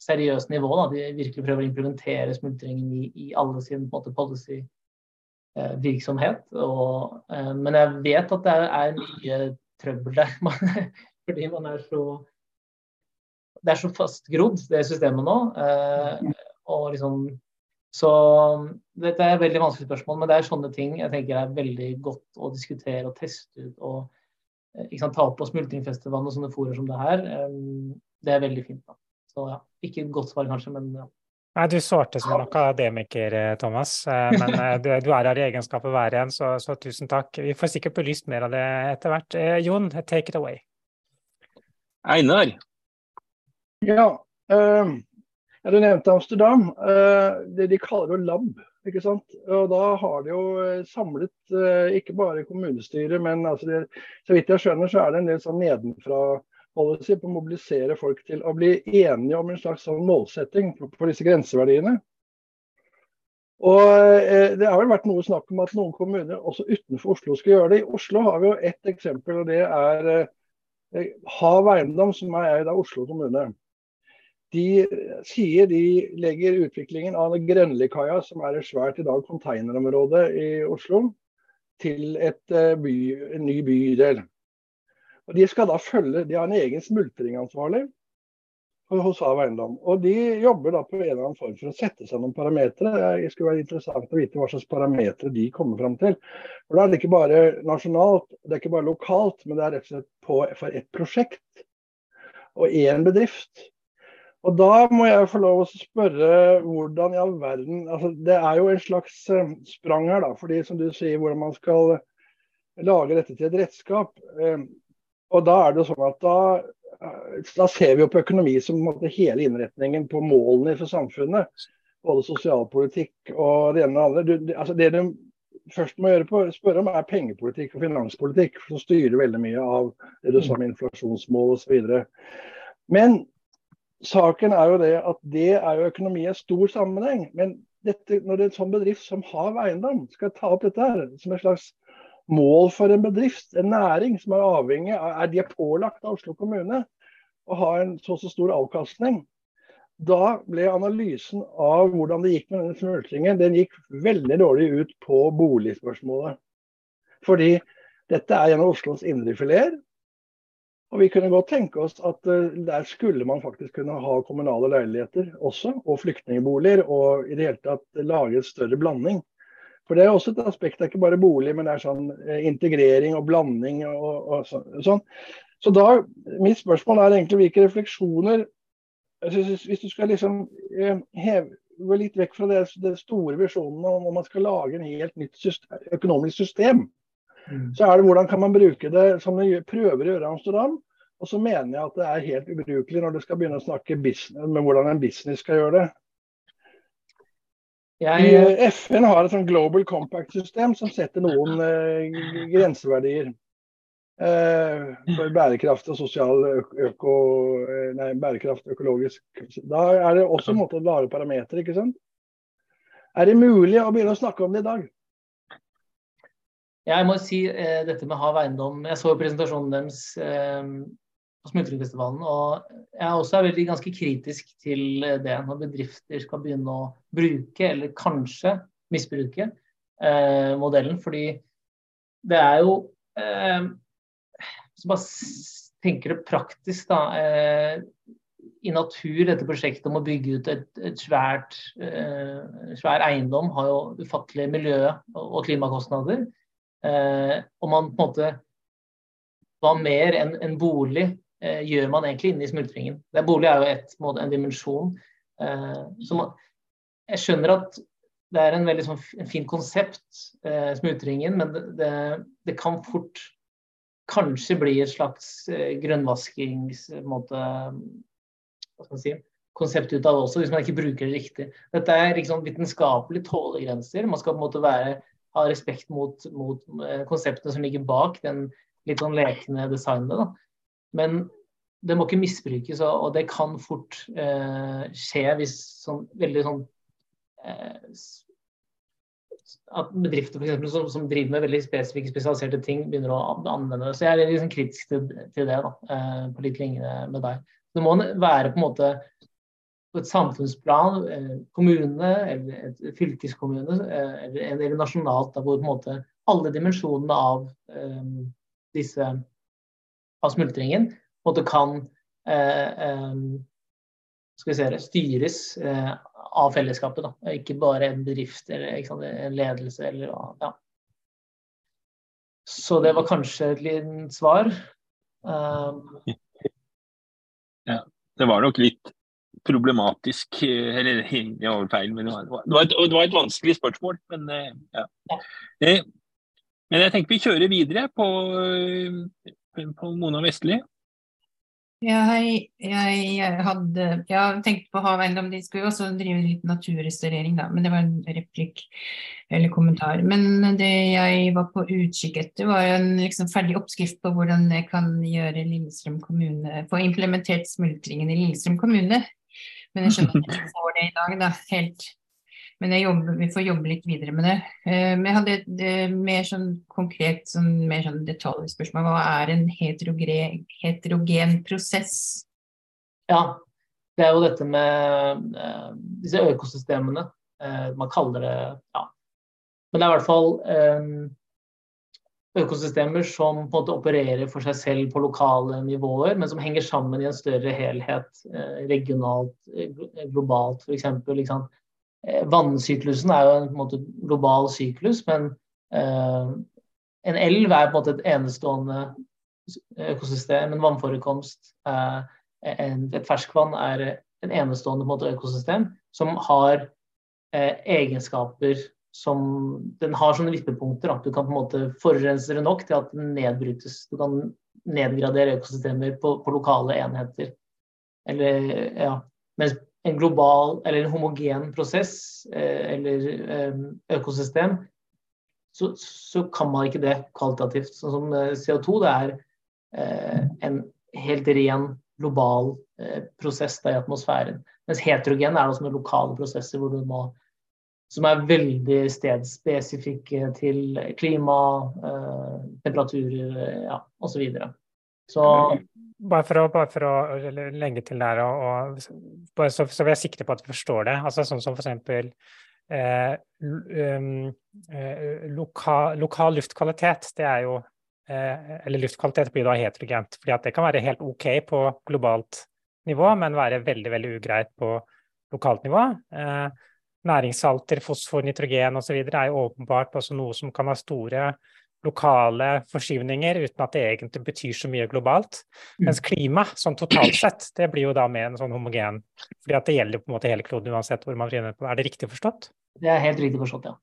seriøst nivå. Da. De virkelig prøver å implementere smultringen i, i alle sin policy-virksomhet. Og, eh, men jeg vet at det er mye trøbbel der. [laughs] fordi man er så Det er så fastgrodd, det systemet nå. Eh, og liksom så dette er et veldig vanskelig spørsmål, men det er sånne ting jeg tenker er veldig godt å diskutere og teste ut. og sant, Ta opp på Smultringfestivalen og sånne fora som det her. Det er veldig fint. da. Så ja, ikke et godt svar kanskje, men ja. Nei, Du svarte som en akademiker, eh, Thomas. Eh, men eh, du, du er her i egenskap av å være en, så, så, tusen takk. Vi får sikkert belyst mer av det etter hvert. Jon, take it away. Einar? Ja, uh, du nevnte Amsterdam. Uh, det de kaller jo lab. ikke sant? Og Da har de jo samlet uh, ikke bare kommunestyret, men altså det, så vidt jeg skjønner så er det en del sånn nedenfra policy på å mobilisere folk til å bli enige om en slags sånn målsetting for disse grenseverdiene. Og eh, Det har vel vært noe snakk om at noen kommuner også utenfor Oslo skal gjøre det. I Oslo har vi jo ett eksempel, og det er eh, Hav Eiendom, som er eid av Oslo kommune. De sier de legger utviklingen av Grønlikaia, som er et svært i dag containerområde i Oslo, til et, eh, by, en ny bydel. Og De skal da følge, de har en egen smultringansvarlig hos Hav Eiendom. Og de jobber da på en eller annen form for å sette seg noen parametere. Det skulle være interessant å vite hva slags parametere de kommer fram til. For Da er det ikke bare nasjonalt, det er ikke bare lokalt, men det er rett og slett på, for ett prosjekt og én bedrift. Og da må jeg få lov å spørre hvordan i all verden altså Det er jo en slags eh, sprang her, da. fordi som du sier, hvordan man skal lage dette til et redskap. Eh, og da er det sånn at da, da ser vi jo på økonomi som måte, hele innretningen på målene for samfunnet. Både sosialpolitikk og det ene og det andre. Du, altså det du først må gjøre på, spørre om, er pengepolitikk og finanspolitikk, som styrer veldig mye av det du sa med inflasjonsmål osv. Men saken er jo det at det er jo økonomi i stor sammenheng. Men dette, når det er en sånn bedrift som Hav Eiendom skal ta opp dette her som et slags mål for en bedrift, en næring som er avhengig av Er de pålagt av Oslo kommune å ha en så så stor avkastning? Da ble analysen av hvordan det gikk med denne smultringen, den gikk veldig dårlig ut på boligspørsmålet. Fordi dette er en av Oslos indrefileter. Og vi kunne godt tenke oss at uh, der skulle man faktisk kunne ha kommunale leiligheter også, og flyktningboliger, og i det hele tatt lage en større blanding. For det er også et aspekt, det er ikke bare bolig, men det er sånn eh, integrering og blanding og, og sånn. Så da, mitt spørsmål er egentlig hvilke refleksjoner Hvis du skal liksom eh, heve litt vekk fra det, store visjonene om man skal lage en helt nytt system, økonomisk system, Mm. Så er det hvordan kan man bruke det som de prøver å gjøre i Amsterdam. Og så mener jeg at det er helt ubrukelig når du skal begynne å snakke business, med hvordan en business skal gjøre det. Jeg... Eh, FN har et sånn Global Compact-system som setter noen eh, grenseverdier eh, for bærekraft og sosial øko, eh, nei, bærekraft økologisk. Da er det også en måte å lage parametere, ikke sant. Er det mulig å begynne å snakke om det i dag? Jeg må si eh, dette med hav eiendom. Jeg så presentasjonen deres eh, på Smultringfestivalen. Og jeg er også veldig ganske kritisk til det når bedrifter skal begynne å bruke, eller kanskje misbruke, eh, modellen. Fordi det er jo eh, Hvis man bare tenker det praktisk, da. Eh, I natur, dette prosjektet om å bygge ut et, et svært eh, svær eiendom har jo ufattelige miljø- og klimakostnader. Eh, og man på en måte hva mer enn en bolig eh, gjør man egentlig inne i smultringen. Det bolig er jo et, måte, en dimensjon. Eh, man, jeg skjønner at det er en veldig sånn, en fin konsept, eh, smultringen, men det, det, det, kan fort kanskje bli et slags eh, grønnvaskings... Hva skal man si, konsept ut av det også, hvis man ikke bruker det riktig. Dette er liksom vitenskapelige tålegrenser. Man skal på en måte være, ha respekt mot, mot eh, konseptene som ligger bak den litt sånn lekne designet. Da. Men det må ikke misbrukes, og det kan fort eh, skje hvis sånn veldig sånn eh, At bedrifter for eksempel, som, som, driver med veldig spesifikke, spesialiserte ting, begynner å anvende det. Så jeg er litt liksom kritisk til, til det, da, eh, på litt linje med deg. Det må være på en måte på et samfunnsplan, eh, kommune eller et fylkeskommune eh, eller, nasjonalt, hvor på en måte alle dimensjonene av eh, disse av smultringen kan se styres av fellesskapet. Da. Ikke bare en bedrift eller sant, en ledelse. Eller, ja. Så det var kanskje et lite svar. Um, [laughs] ja, det var nok litt problematisk Eller det var feil, men det var, det var, et, det var et, vanskelig spørsmål. Men, ja. men jeg tenker vi kjører videre på på Mona Vestli? Ja, jeg, jeg, hadde jeg tenkte på haveiendom, de skulle jo også drive litt naturrestaurering, da, men det var en replikk eller kommentar. Men det jeg var på utkikk etter, var en liksom ferdig oppskrift på hvordan jeg kan gjøre Lillestrøm kommune, få implementert smultringen i Lillestrøm kommune. Men jeg skjønner at jeg ikke får det i dag, da, helt men jobber, vi får jobbe litt videre med det. Eh, men jeg hadde et eh, mer sånn konkret, sånn, mer sånn detaljspørsmål. Hva er en heterogen, heterogen, prosess? Ja, det er jo dette med uh, disse økosystemene. Uh, man kaller det ja. Men det er i hvert fall um, økosystemer som på en måte opererer for seg selv på lokale nivåer, men som henger sammen i en større helhet regionalt, globalt f.eks. Liksom. vannsyklusen er jo en, måte, global syklus, men eh, en elv er på en måte et enestående økosystem. En vannforekomst, eh, et ferskvann, er en enestående en måte, økosystem som har eh, egenskaper som Den har sånne vippepunkter. At du kan på en måte forurense det nok til at den nedbrytes. Du kan nedgradere økosystemer på, på lokale enheter. Eller, ja. Mens en global eller en homogen prosess eh, eller eh, økosystem, så, så, kan man ikke det kvalitativt. Sånn som eh, CO2, det er en helt ren global prosess i atmosfæren. Mens heterogen er også med lokale prosesser hvor du må som er veldig stedspesifikke til klima, temperaturer ja, osv. Så, så bare for å, bare for å legge til der, og, og så, så vi er sikre på at vi forstår det. altså Sånn som f.eks. Eh, um, eh, lokal, lokal, luftkvalitet, det er jo eh, Eller luftkvalitet blir da heterogent. fordi det kan være helt OK på globalt nivå, men være veldig veldig ugreit på lokalt nivå. Eh, næringssalter, fosfor, nitrogen osv. er jo åpenbart også noe som kan ha store lokale forskyvninger uten at det egentlig betyr så mye globalt. Mm. Mens klima, sånn totalt sett, det blir jo da med en sånn homogen fordi at det gjelder på en måte hele kloden uansett hvor man finner på. Er det riktig forstått? Det er helt riktig forstått, ja.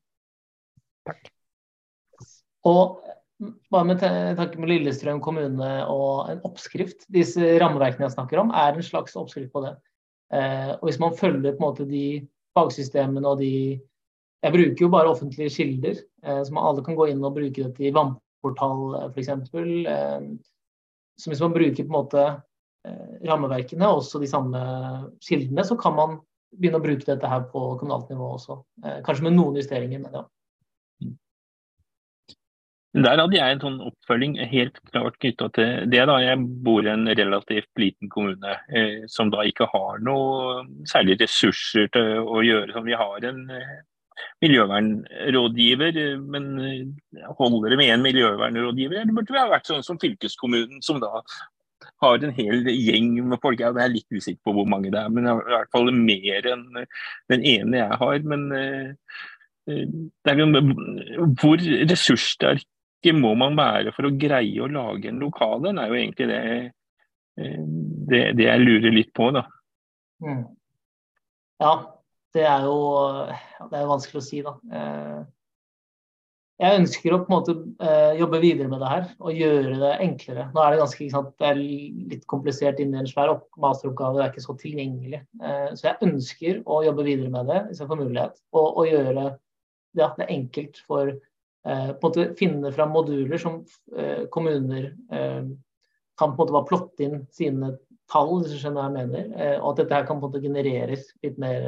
Takk. Og bare med tanke med Lillestrøm kommune og en oppskrift. Disse rammeverkene jeg snakker om, er en slags oppskrift på det. Eh, og hvis man følger på en måte de fagsystemene og de Jeg bruker jo bare offentlige kilder, eh, så alle kan gå inn og bruke det til vannportal f.eks. Eh, så hvis man bruker på en måte eh, rammeverkene, også de samme kildene, så kan man begynne å bruke dette her på kommunalt nivå også. Eh, kanskje med noen justeringer, men ja. Der hadde jeg en sånn oppfølging helt klart knytta til det. da Jeg bor i en relativt liten kommune eh, som da ikke har noe særlig ressurser til å gjøre som vi har en eh, miljøvernrådgiver. Men eh, holder det med en miljøvernrådgiver, eller burde vi ha vært sånn som fylkeskommunen, som da har en hel gjeng med folk. Jeg er litt usikker på hvor mange det er, men i hvert fall mer enn den ene jeg har. Men eh, eh, jo hvor ressurssterk må man være for å greie å lage en lokal en, er jo egentlig det, eh, det, det jeg lurer litt på, da. Mm. Ja, det er jo det er vanskelig å si, da. Eh, jeg ønsker å på en måte eh, jobbe videre med det her og gjøre det enklere. Nå er det ganske sant, det er litt komplisert inni en svær masteroppgave, det er ikke så tilgjengelig. Så jeg ønsker å jobbe videre med det hvis jeg får mulighet, og, og gjøre ja, det enkelt for Eh, på en måte finne fram moduler som eh, kommuner eh, kan på en måte bare plotte inn sine tall, hvis du skjønner hva jeg mener. og at dette her kan på en måte genereres litt mer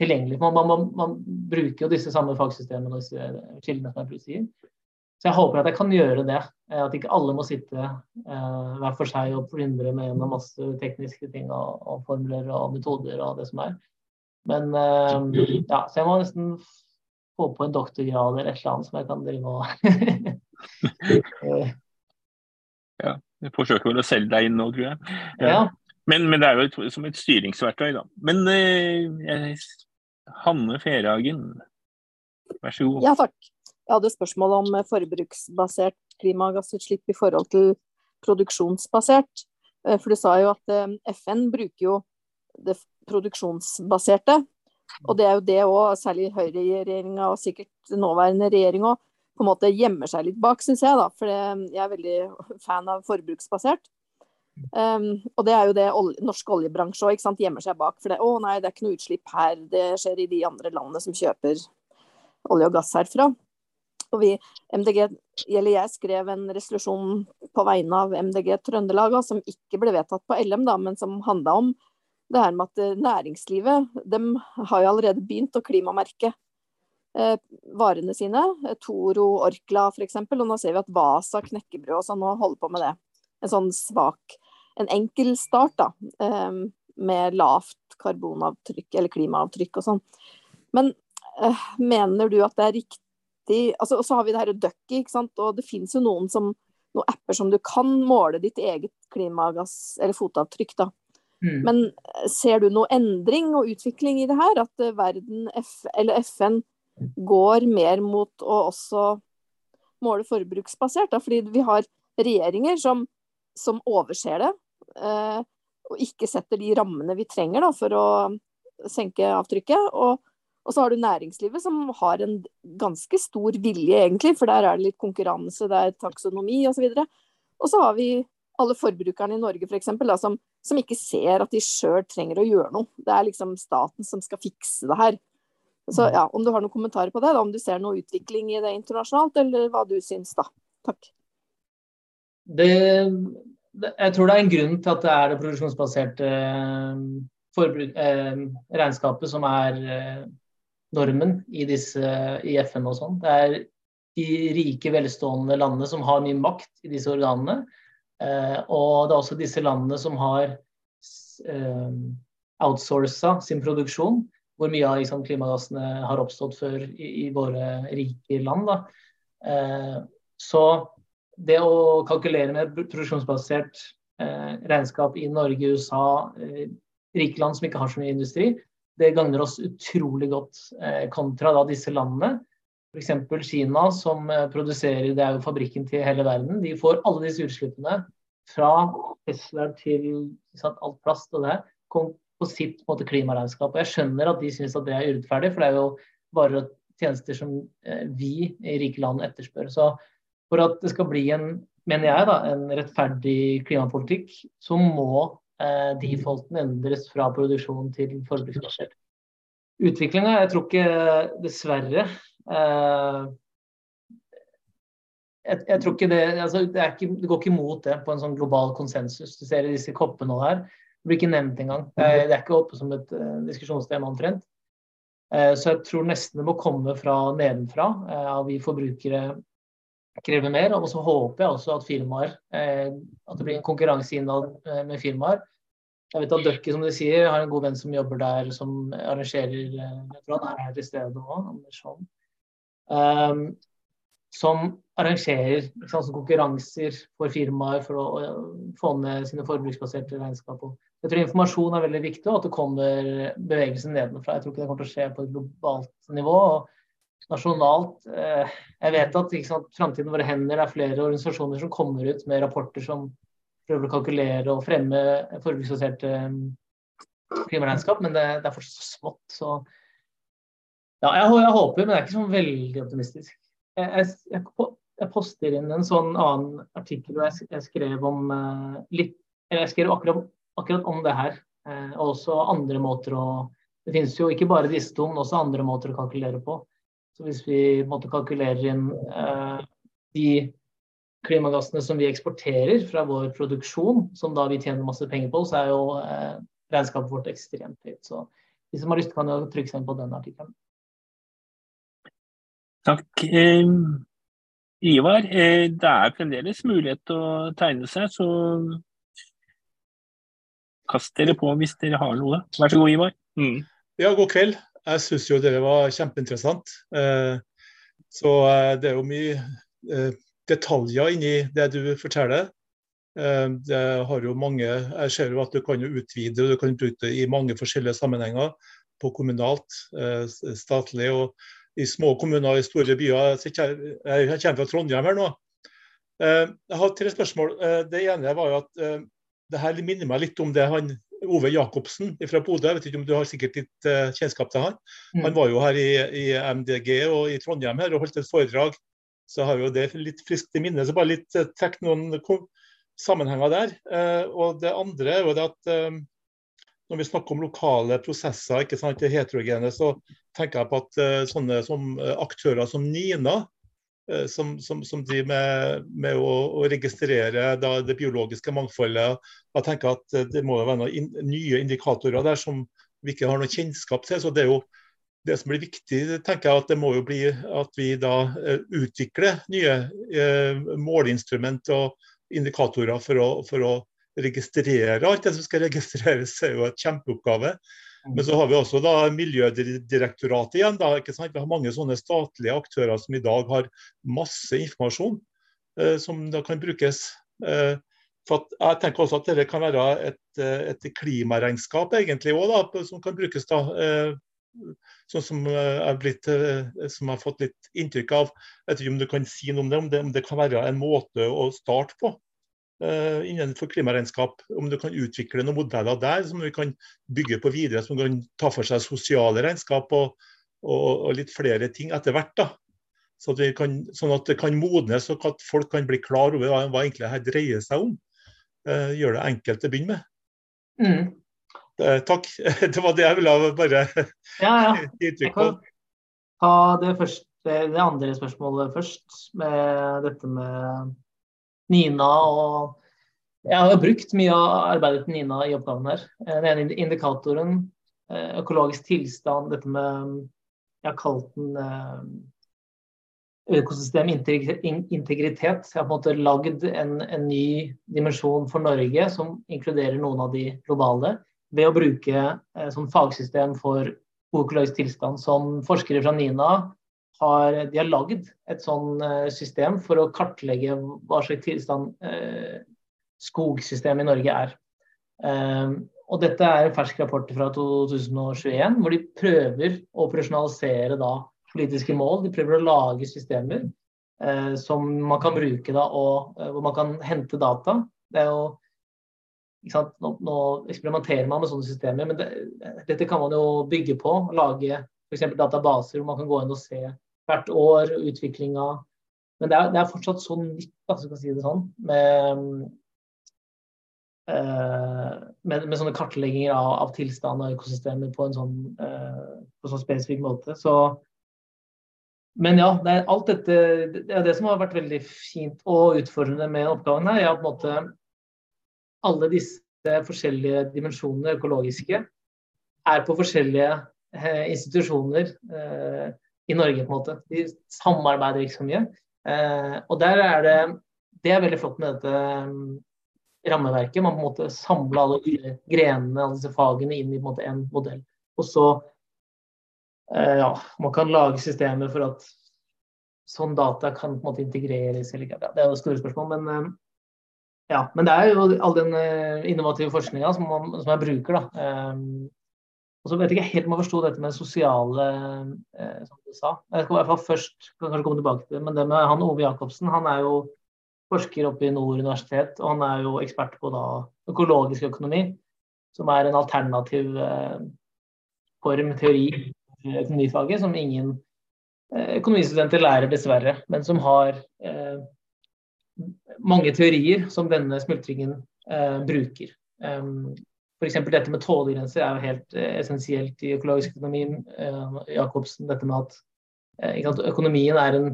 tilgjengelig. Man, man, man, bruker jo disse samme fagsystemene og disse kildene som jeg sier. Så jeg håper at jeg kan gjøre det. At ikke alle må sitte hver for seg og plyndre med gjennom masse tekniske ting og, og, formler og metoder og det som er. Men ja, så jeg må nesten få på en doktorgrad eller et eller annet som jeg kan drive og [laughs] Ja, jeg forsøker vel å selge deg inn nå, tror jeg. Ja. ja. Men, men, det er jo et, som et styringsverktøy, da. Men eh, Hanne Ferhagen, vær så god. Ja, takk. Jeg hadde spørsmål om forbruksbasert klimagassutslipp i forhold til produksjonsbasert. Eh, for du sa jo at eh, FN bruker jo det produksjonsbaserte og det er jo det òg, særlig høyreregjeringa og sikkert nåværende regjering òg, på en måte gjemmer seg litt bak, syns jeg. da, For jeg er veldig fan av forbruksbasert. Um, og det er jo det olje, norsk oljebransje òg gjemmer seg bak. For det, å nei, det er ikke noe utslipp her, det skjer i de andre landene som kjøper olje og gass herfra. Og vi, MDG, eller jeg skrev en resolusjon på vegne av MDG Trøndelag som ikke ble vedtatt på LM, da, men som handla om det her med at eh, næringslivet de har jo allerede begynt å klimamerke eh, varene sine. Toro, Orkla f.eks. Og nå ser vi at Vasa, knekkebrød og nå holder på med det. En sånn svak, en enkel start da, eh, med lavt karbonavtrykk eller klimaavtrykk og sånn. Men eh, mener du at det er riktig altså, Og så har vi det her Ducky, ikke sant. Og det finnes jo noen, som, noen apper som du kan måle ditt eget klimagass eller fotavtrykk da Mm. Men eh, ser du noe endring og utvikling i det her? At eh, verden, F, eller FN, går mer mot å også måle forbruksbasert? Da? Fordi vi har regjeringer som, som overser det, eh, og ikke setter de rammene vi trenger da, for å senke avtrykket. Og, og, så har du næringslivet som har en ganske stor vilje, egentlig, for der er det litt konkurranse, det er taksonomi osv. Og, så og så har vi alle forbrukerne i Norge for eksempel, som, som ikke ser at de sjøl trenger å gjøre noe. Det er liksom staten som skal fikse det her. Så ja, Om du har noen kommentarer på det, da, om du ser noe utvikling i det internasjonalt, eller hva du syns, da. Takk. Det, jeg tror det er en grunn til at det er det produksjonsbaserte eh, forbruk, eh, regnskapet som er eh, normen i, disse, i FN og sånn. Det er de rike, velstående landene som har mye makt i disse organene. Eh, og det er også disse landene som har eh, outsourca sin produksjon, hvor mye av liksom, klimagassene har oppstått før i, i våre rike land. Eh, så det å kalkulere med produksjonsbasert regnskap i Norge, USA, rike land som ikke har så mye industri, det gagner oss utrolig godt kontra da disse landene. F.eks. Kina, som eh, produserer det er jo fabrikken til hele verden. De får alle disse utslippene fra Tesla til sant, alt plast og det kom på sitt måte, klimaregnskap. Og jeg skjønner at de syns at det er urettferdig, for det er jo og tjenester som eh, vi i rike land etterspør. Så For at det skal bli en, mener jeg, da, en rettferdig klimapolitikk, så må eh, defaulten endres fra produksjon til forbruksbasert. Utviklinga, jeg tror ikke dessverre jeg, jeg, tror ikke det, altså, det, ikke, det, går ikke imot det på en sånn global konsensus. Du ser i disse koppene her. Det blir ikke nevnt engang. Det, er, det er ikke oppe som et uh, diskusjonstema omtrent. Uh, så jeg tror nesten det må komme fra nedenfra. Uh, vi forbrukere krever mer. Og så håper jeg også at firmaer At det blir en konkurranse innad med firmaer. Jeg vet at Ducky, som de sier, har en god venn som jobber der, som arrangerer Jeg tror han er her til stede òg, Anders Holm. Um, som arrangerer sant, konkurranser for firmaer for å, få ned sine forbruksbaserte regnskap. Jeg tror informasjon er veldig viktig, og at det kommer bevegelse nedenfra. Jeg tror ikke det kommer til å skje på et globalt nivå. og Nasjonalt eh, Jeg vet at sant, Framtiden våre hender er flere organisasjoner som kommer ut med rapporter som prøver å kalkulere og fremme forbruksbaserte eh, klimaregnskap, men det, det, er fortsatt så smått. Så ja, jeg, jeg håper, men jeg er ikke sånn veldig optimistisk jeg, jeg, jeg, poster inn en sånn annen artikkel hvor jeg, skrev om uh, litt eller Jeg skrev akkurat, akkurat om det her. Og også andre måter å Det finnes jo ikke bare disse to, men også andre måter å kalkulere på. Så hvis vi måtte kalkulere inn uh, de klimagassene som vi eksporterer fra vår produksjon, som da vi tjener masse penger på, så er jo regnskapet vårt ekstremt høyt. Så de som har lyst, kan jo trykke seg inn på den artikkelen. Takk. Eh, Ivar, eh, det er fremdeles mulighet til å tegne seg, så kast dere på hvis dere har noe. Vær så god, Ivar. Mm. Ja, god kveld. Jeg syns jo dere var kjempeinteressant. Eh, så det er jo mye detaljer inni det du forteller. Det har jo mange, Jeg ser jo at du kan utvide og du kan bruke det i mange forskjellige sammenhenger. På kommunalt, statlig og i små kommuner i store byer. Jeg kommer fra Trondheim her nå. Eh, jeg har tre spørsmål. Eh, det ene var jo at eh, det her minner meg litt om det han Ove Jacobsen fra Bodø. Jeg vet ikke om du har sikkert litt kjennskap til han. Mm. Han var jo her i, i, MDG og i Trondheim her og holdt et foredrag. Så har jo det litt friskt i minne. Så bare litt trekk noen sammenhenger der. Og det andre er jo det at når vi snakker om lokale prosesser, ikke sant, det heterogene, så tenker jeg på at uh, sånne som uh, aktører som Nina, uh, som, som, som, driver med, med å, å, registrere da, det biologiske mangfoldet, jeg tenker at det må være noen in, nye indikatorer der som vi ikke har noe kjennskap til. så det er jo det som blir viktig, tenker jeg at det må jo bli at vi da utvikler nye måleinstrument og indikatorer for å, for å registrere alt det som skal registreres, er jo et kjempeoppgave. Mm. Men så har vi også da Miljødirektoratet igjen. Da, ikke sant? Vi har mange sånne statlige aktører som i dag har masse informasjon eh, som da kan brukes. Eh, for jeg tenker også at det kan være et, eh, et klimaregnskap egentlig òg, som kan brukes da. Eh, sånn som jeg, blitt, eh, som jeg, har fått litt inntrykk av. Jeg vet ikke om du kan si noe om det, om det, om det kan være en måte å starte på. Uh, innenfor klimaregnskap. Om du kan utvikle noen modeller der som vi kan bygge på videre, som kan ta for seg sosiale regnskap og, og, og litt flere ting etter hvert. da. Så at kan, sånn at det kan modnes og at folk kan bli klar over hva, hva egentlig her dreier seg om. Uh, gjør det enkelt til å begynne med. Mm. Uh, takk. [laughs] Det var det jeg ville bare ja, ja. [laughs] gi uttrykk for. Ta det, første, det andre spørsmålet først, med dette med Nina og Jeg har brukt mye av arbeidet til Nina i oppgaven her. Eh, den ene indikatoren, eh, økologisk tilstand, dette med Jeg har kalt den eh, økosystemintegritet. Jeg har på en måte lagd en, en, ny dimensjon for Norge som inkluderer noen av de globale, ved å bruke som fagsystem for økologisk tilstand, som forskere fra NINA har, de har lagd et sånn eh, system for å kartlegge hva slags tilstand eh, skogsystemet i Norge er. Eh, og dette er en fersk rapport fra 2021, hvor de prøver å operasjonalisere da, politiske mål. De prøver å lage systemer eh, som man kan bruke da, og hvor man kan hente data. Jo nå, nå, eksperimenterer man med sånne systemer, men det, dette kan man jo bygge på. Lage f.eks. databaser hvor man kan gå inn og se hvert år, utviklinga, Men det er, det er fortsatt så nytt, da, så kan si det sånn, med, uh, med, med, sånne kartlegginger av, av tilstand og økosystemer på en sånn, uh, på sånn spesifikk måte. Så, men ja, det er alt dette Det er det som har vært veldig fint og utfordrende med oppgaven her. er på en måte alle disse forskjellige dimensjonene økologiske er på forskjellige eh, institusjoner eh, i Norge, på en måte. De samarbeider ikke så mye. Eh, og der er det Det er veldig flott med dette um, rammeverket. Man på en måte samler alle grenene, alle disse fagene, inn i en, måte, en modell. Og så eh, ja, man kan lage systemer for at sånn data kan på en måte integreres. Eller, ja, det er jo store spørsmål, men um, ja, men det er jo all den uh, innovative forskninga som, som, jeg bruker. da. Og så vet jeg ikke helt om jeg forsto dette med sosiale, eh, som du sa. Jeg skal i hvert fall først kanskje komme tilbake til det, men det med han Ove Jacobsen, han er jo forsker oppe i Nord universitet, og han er jo ekspert på da økologisk økonomi, som er en alternativ eh, form, teori, økonomifaget, som ingen eh, økonomistudenter lærer, dessverre, men som har eh, mange teorier som denne smultringen eh, bruker. Um, F.eks. dette med tålegrenser er jo helt eh, essensielt i økologisk økonomi. Eh, Jacobsen, dette med at eh, økonomien er en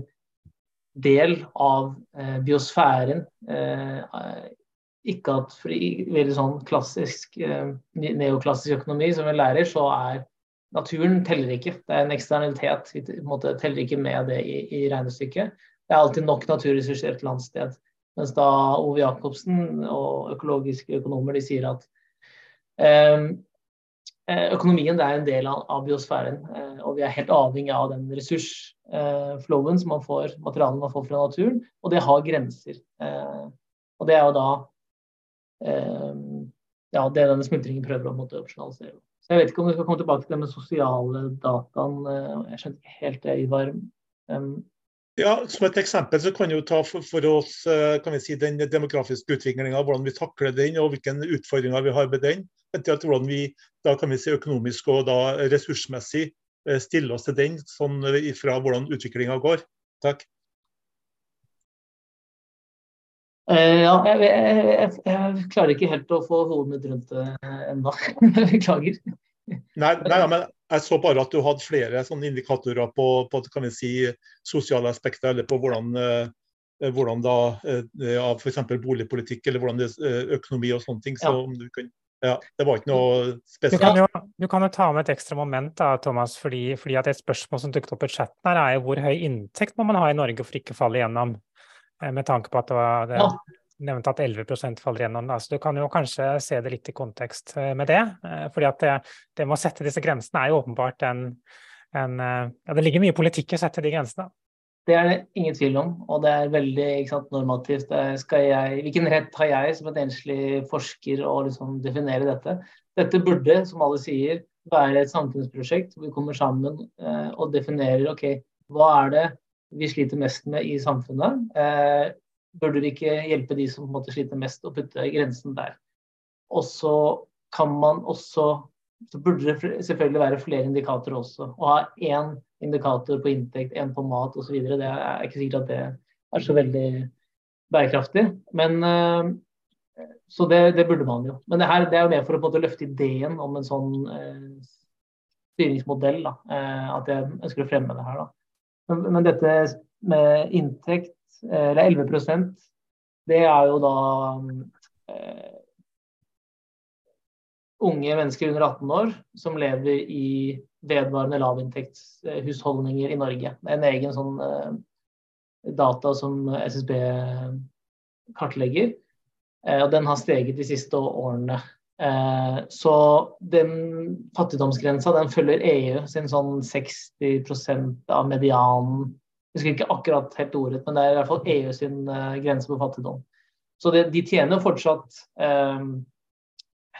del av biosfæren. Ikke at for i veldig sånn klassisk, neoklassisk økonomi som vi lærer, så er naturen teller ikke. Det er en eksternalitet. Vi på en måte, teller ikke med det i, i regnestykket. Det er alltid nok naturressurser et eller annet sted. Mens da Ove Jacobsen og økologiske økonomer de sier at økonomien er en del av biosfæren, eh, og vi er helt avhengig av den ressursflowen eh, som man får, materialene man får fra naturen, og det har grenser. Og det er jo da ehm, ja, det er denne smultringen prøver å måtte opsjonalisere. Så Jeg vet ikke om vi skal komme tilbake til det med sosiale dataen. Jeg skjønte ikke helt det, Ivar. Ja, Som et eksempel så kan jo ta for, for oss kan vi si, den demografiske utviklinga, hvordan vi takler den og hvilke utfordringer vi har med den etter hvordan vi da kan vi si økonomisk og da ressursmessig stille stiller oss til den, sånn fra hvordan utviklinga går. Takk. Ja, jeg, jeg, jeg, jeg, klarer ikke helt å få hodet mitt rundt det ennå. [laughs] Beklager. Nei, nei, men jeg så bare at du hadde flere sånne indikatorer på, på kan vi si, sosiale aspekter, eller på hvordan, uh, hvordan da, uh, av f.eks. boligpolitikk eller hvordan det, økonomi og sånne ting. Så ja. om du kan ja, det var ikke noe spesielt. Du kan jo, du kan jo ta med et ekstra moment, da, Thomas. Fordi, fordi at Et spørsmål som dukket opp i chatten her, er jo hvor høy inntekt må man ha i Norge for ikke å falle igjennom? Eh, med tanke på at det var det, ja. nevnt at 11 faller gjennom. Da. Så du kan jo kanskje se det litt i kontekst eh, med det. Eh, fordi at det, det med å sette disse grensene er jo åpenbart en, en Ja, det ligger mye politikk i å sette de grensene. Det er det ingen tvil om, og det er veldig sant, normativt. Jeg, hvilken rett har jeg som et enslig forsker å liksom definere dette? Dette burde, som alle sier, være et samfunnsprosjekt hvor vi kommer sammen eh, og definerer ok, hva er det vi sliter mest med i samfunnet. Burde det ikke hjelpe de som på en måte sliter mest, å putte grensen der. Og så kan man også så burde det selvfølgelig være flere indikatorer også. Å ha én indikator på inntekt, én på mat osv. Det er ikke sikkert at det er så veldig bærekraftig. Men, eh, så det, det burde man jo. Men det, her, det er jo med for å måte, løfte ideen om en sånn eh, styringsmodell. Da. Eh, at jeg ønsker å fremme det her. Da. Men, men dette med inntekt, eller 11% det er jo da eh, unge mennesker under 18 år som lever i vedvarende lavinntektshusholdninger i Norge. En egen sånn eh, data som SSB kartlegger. Eh, og den har steget de siste årene. Uh, så den fattigdomsgrensa den følger EU sin sånn 60% av medianen. Husker ikke akkurat helt ordet, men det er i hvert fall EU sin grense på fattigdom. Så det, de tjener fortsatt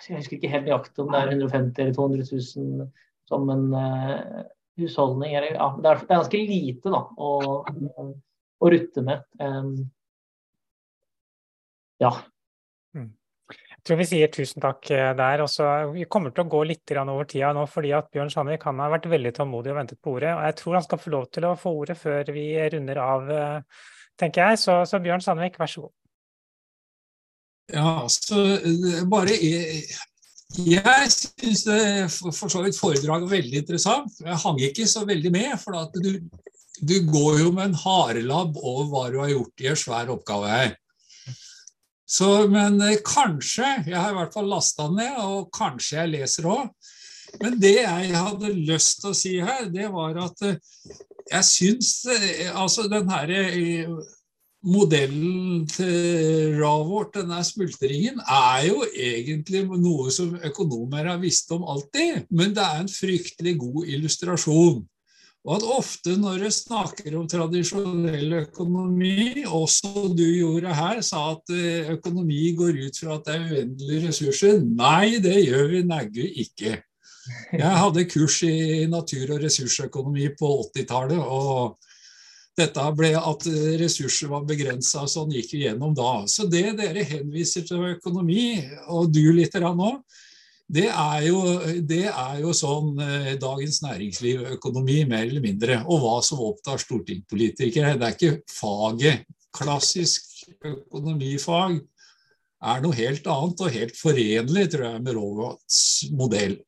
jeg husker ikke helt nøyaktig om det er 150 eller 200 000 som en uh, husholdning. Eller, ja, det, er, det, er, ganske lite da, å, å rutte med. Um, ja. Jeg tror vi sier tusen takk eh, der. Også, Vi kommer til å gå litt over tida nå, fordi at Bjørn Sandvik han har vært veldig tålmodig og ventet på ordet. og Jeg tror han skal få lov til å få ordet før vi runder av, eh, tenker jeg. Så, så Bjørn Sandvik, vær så god. Ja, så bare jeg syns for så vidt foredraget var veldig interessant. Jeg hang ikke så veldig med, for at du, du går jo med en harelabb over hva du har gjort i en svær oppgave her. Så, men eh, kanskje Jeg har i hvert fall lasta den ned, og kanskje jeg leser òg. Men det jeg hadde lyst til å si her, det var at eh, jeg syns eh, altså den herre modellen til Ravort, denne smultringen, er jo egentlig noe som økonomer har visst om alltid. Men det er en fryktelig god illustrasjon. Og at ofte når du snakker om tradisjonell økonomi, også du gjorde her, sa at eh, økonomi går ut fra at det er uendelige ressurser. Nei, det gjør vi neggu ikke. Jeg hadde kurs i natur- og ressursøkonomi på 80-tallet, og dette ble at ressurser var begrensa, sånn gikk vi gjennom da. Så det dere henviser til økonomi, og du litt nå, det er, jo, det er jo sånn eh, Dagens Næringsliv-økonomi, mer eller mindre. Og hva som opptar stortingspolitikere. Det er ikke faget. Klassisk økonomifag er noe helt annet og helt forenlig, tror jeg, med Robots modell.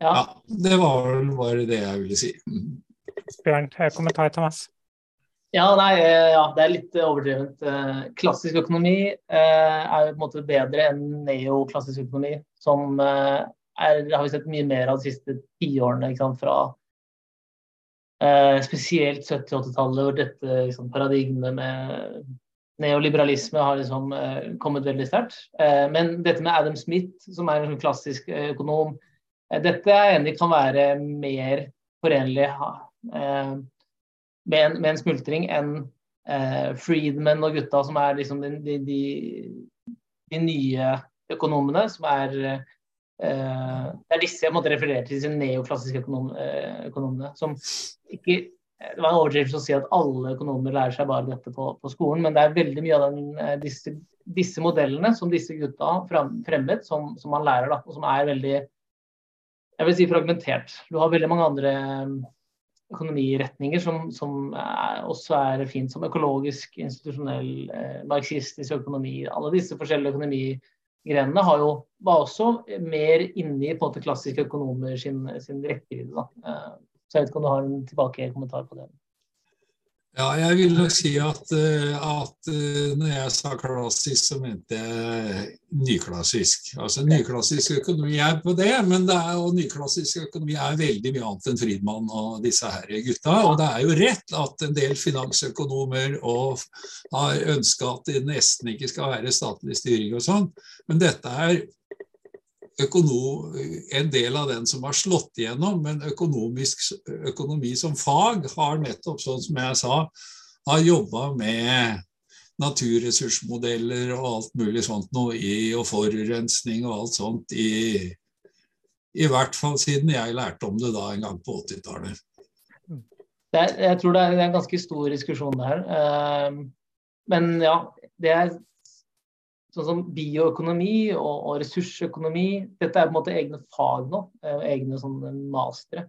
Ja. ja. Det var vel bare det jeg ville si. Bjørn, kommentar, Thomas? Ja, nei, eh, ja, det er litt overdrevent. Eh, klassisk økonomi eh, er på en måte bedre enn neoklassisk økonomi, som er, har vi sett mye mer av de siste tiårene. Fra spesielt 70-80-tallet, hvor dette liksom, paradigmet med neoliberalisme har liksom, kommet veldig sterkt. men dette med Adam Smith, som er en sånn klassisk økonom, dette er enig kan være mer forenlig med en, med en smultring enn eh, Friedman og gutta, som er liksom de, de, de, de nye økonomene, som er eh, Det er disse jeg måtte referere til, disse neoklassiske økonom, eh, økonomene. som ikke det var en overdrivelse å si at alle økonomer lærer seg bare dette på, på skolen, men det er veldig mye av den, eh, disse, disse, modellene som disse gutta fremmet, som, som, man lærer, da, og som er veldig jeg vil si fragmentert. Du har veldig mange andre økonomiretninger som, som er, også er fint, som økologisk, institusjonell, eh, marxistisk økonomi. Alle disse forskjellige økonomigrenene har jo, var også mer inni på en måte klassiske økonomer sin, sin rekkevidde. Eh, så jeg vet ikke om du har en tilbake kommentar på det. Ja, jeg vil nok si at, eh, at, eh, når jeg sa klassisk, så mente jeg nyklassisk. Altså Nyklassisk økonomi er på det, men det er, og nyklassisk økonomi er veldig mye annet enn Friedmann og disse her gutta. Og det er jo rett at en del finansøkonomer har ønska at det nesten ikke skal være statlig styring og sånn, men dette er en del av den som har slått igjennom, men økonomi som fag har nettopp, sånn som jeg sa, har jobba med naturressursmodeller og alt mulig sånt noe i, og forurensning og alt sånt i, i hvert fall siden jeg lærte om det da en gang på 80-tallet. Jeg tror det er en ganske stor diskusjon der. her. men ja, det er sånn som bioøkonomi og, og, ressursøkonomi. Dette er på en måte egne fag nå, eh, egne sånne mastere.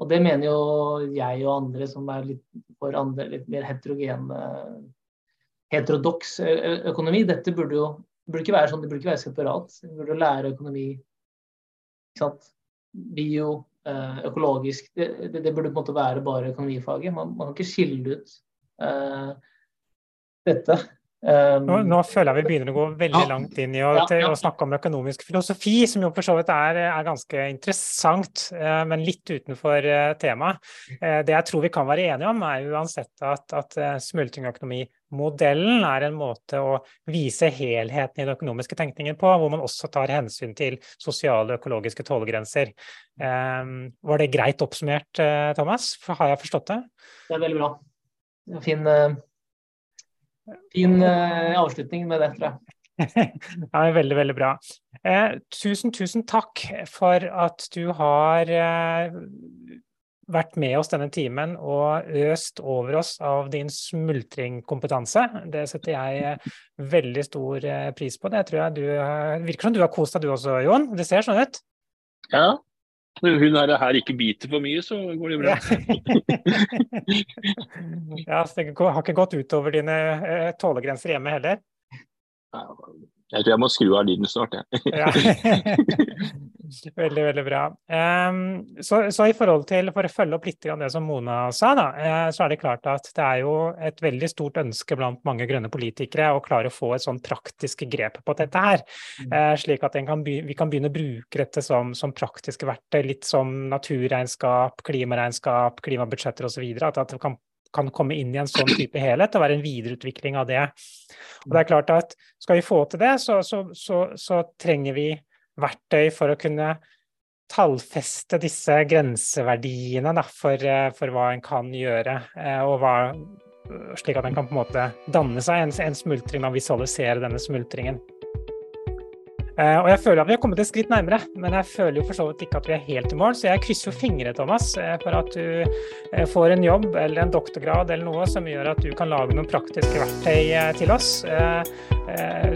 Og det mener jo jeg og andre som er litt for andre, litt mer heterogene heterodoks økonomi. Dette burde jo burde ikke være sånn, det burde ikke være separat. Vi burde lære økonomi ikke sant? bio, eh, økologisk. Det, det, det, burde på en måte være bare økonomifaget. Man, man kan ikke skille ut uh, dette. Um, nå, nå, føler jeg vi begynner å gå veldig ja. langt inn i å, ja, ja. å, snakke om økonomisk filosofi, som jo for så vidt er, er ganske interessant, uh, men litt utenfor uh, temaet. Uh, det jeg tror vi kan være enige om, er uansett at, at uh, smultringøkonomimodellen er en måte å vise helheten i den økonomiske tenkningen på, hvor man også tar hensyn til sosiale og økologiske tålegrenser. Um, var det greit oppsummert, Thomas? Har jeg forstått det? Det er veldig bra. Fin fin uh, avslutning med det, tror jeg. [laughs] ja, veldig, veldig bra. Eh, tusen, tusen takk for at du har eh, vært med oss denne timen og øst over oss av din smultringkompetanse. Det setter jeg veldig stor pris på. Det tror jeg du Det virker som du har kost deg du også, Jon. Det ser sånn ut. Ja, når hun er her ikke biter for mye, så går det bra. [laughs] ja, så det har ikke gått utover dine uh, tålegrenser hjemme heller? Jeg tror jeg må skru av lyden snart, jeg. [laughs] veldig, veldig bra. Så, så, i forhold til, for å følge opp litt det som Mona sa, da, uh, så er det klart at det er jo et veldig stort ønske blant mange grønne politikere å klare å få et sånn praktisk grep på dette her. Uh, slik at kan vi kan begynne å bruke dette som, som praktiske verktøy, litt som naturregnskap, klimaregnskap, klimabudsjetter osv. At, at det kan kan komme inn i en sånn type helhet og være en videreutvikling av det. Og det er klart at Skal vi få til det, så, så, så, så trenger vi verktøy for å kunne tallfeste disse grenseverdiene da, for, for, hva en kan gjøre, eh, og hva, slik at en kan på en måte danne seg en, en smultring og visualisere denne smultringen. Eh, og jeg føler at vi har kommet et skritt nærmere, men jeg føler jo for så vidt ikke at vi er helt i mål. Så jeg krysser jo fingre, Thomas, eh, for at du eh, får en jobb eller en doktorgrad eller noe som gjør at du kan lage noen praktiske verktøy til oss.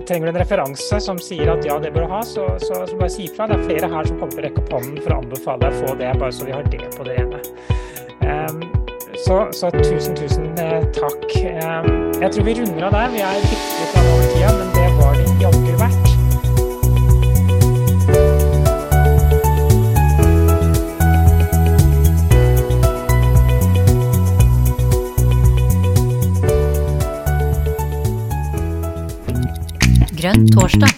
Trenger du en referanse som sier at ja, det bør du ha, så, så, så bare si ifra. Det er flere her som kommer til å rekke opp hånden for å anbefale deg å få det, bare så vi har det på det rene. Så, så, tusen, tusen takk. Jeg tror vi runder av der. Vi er bitte litt over tida, men det var det jaggu verdt. Grønn torsdag.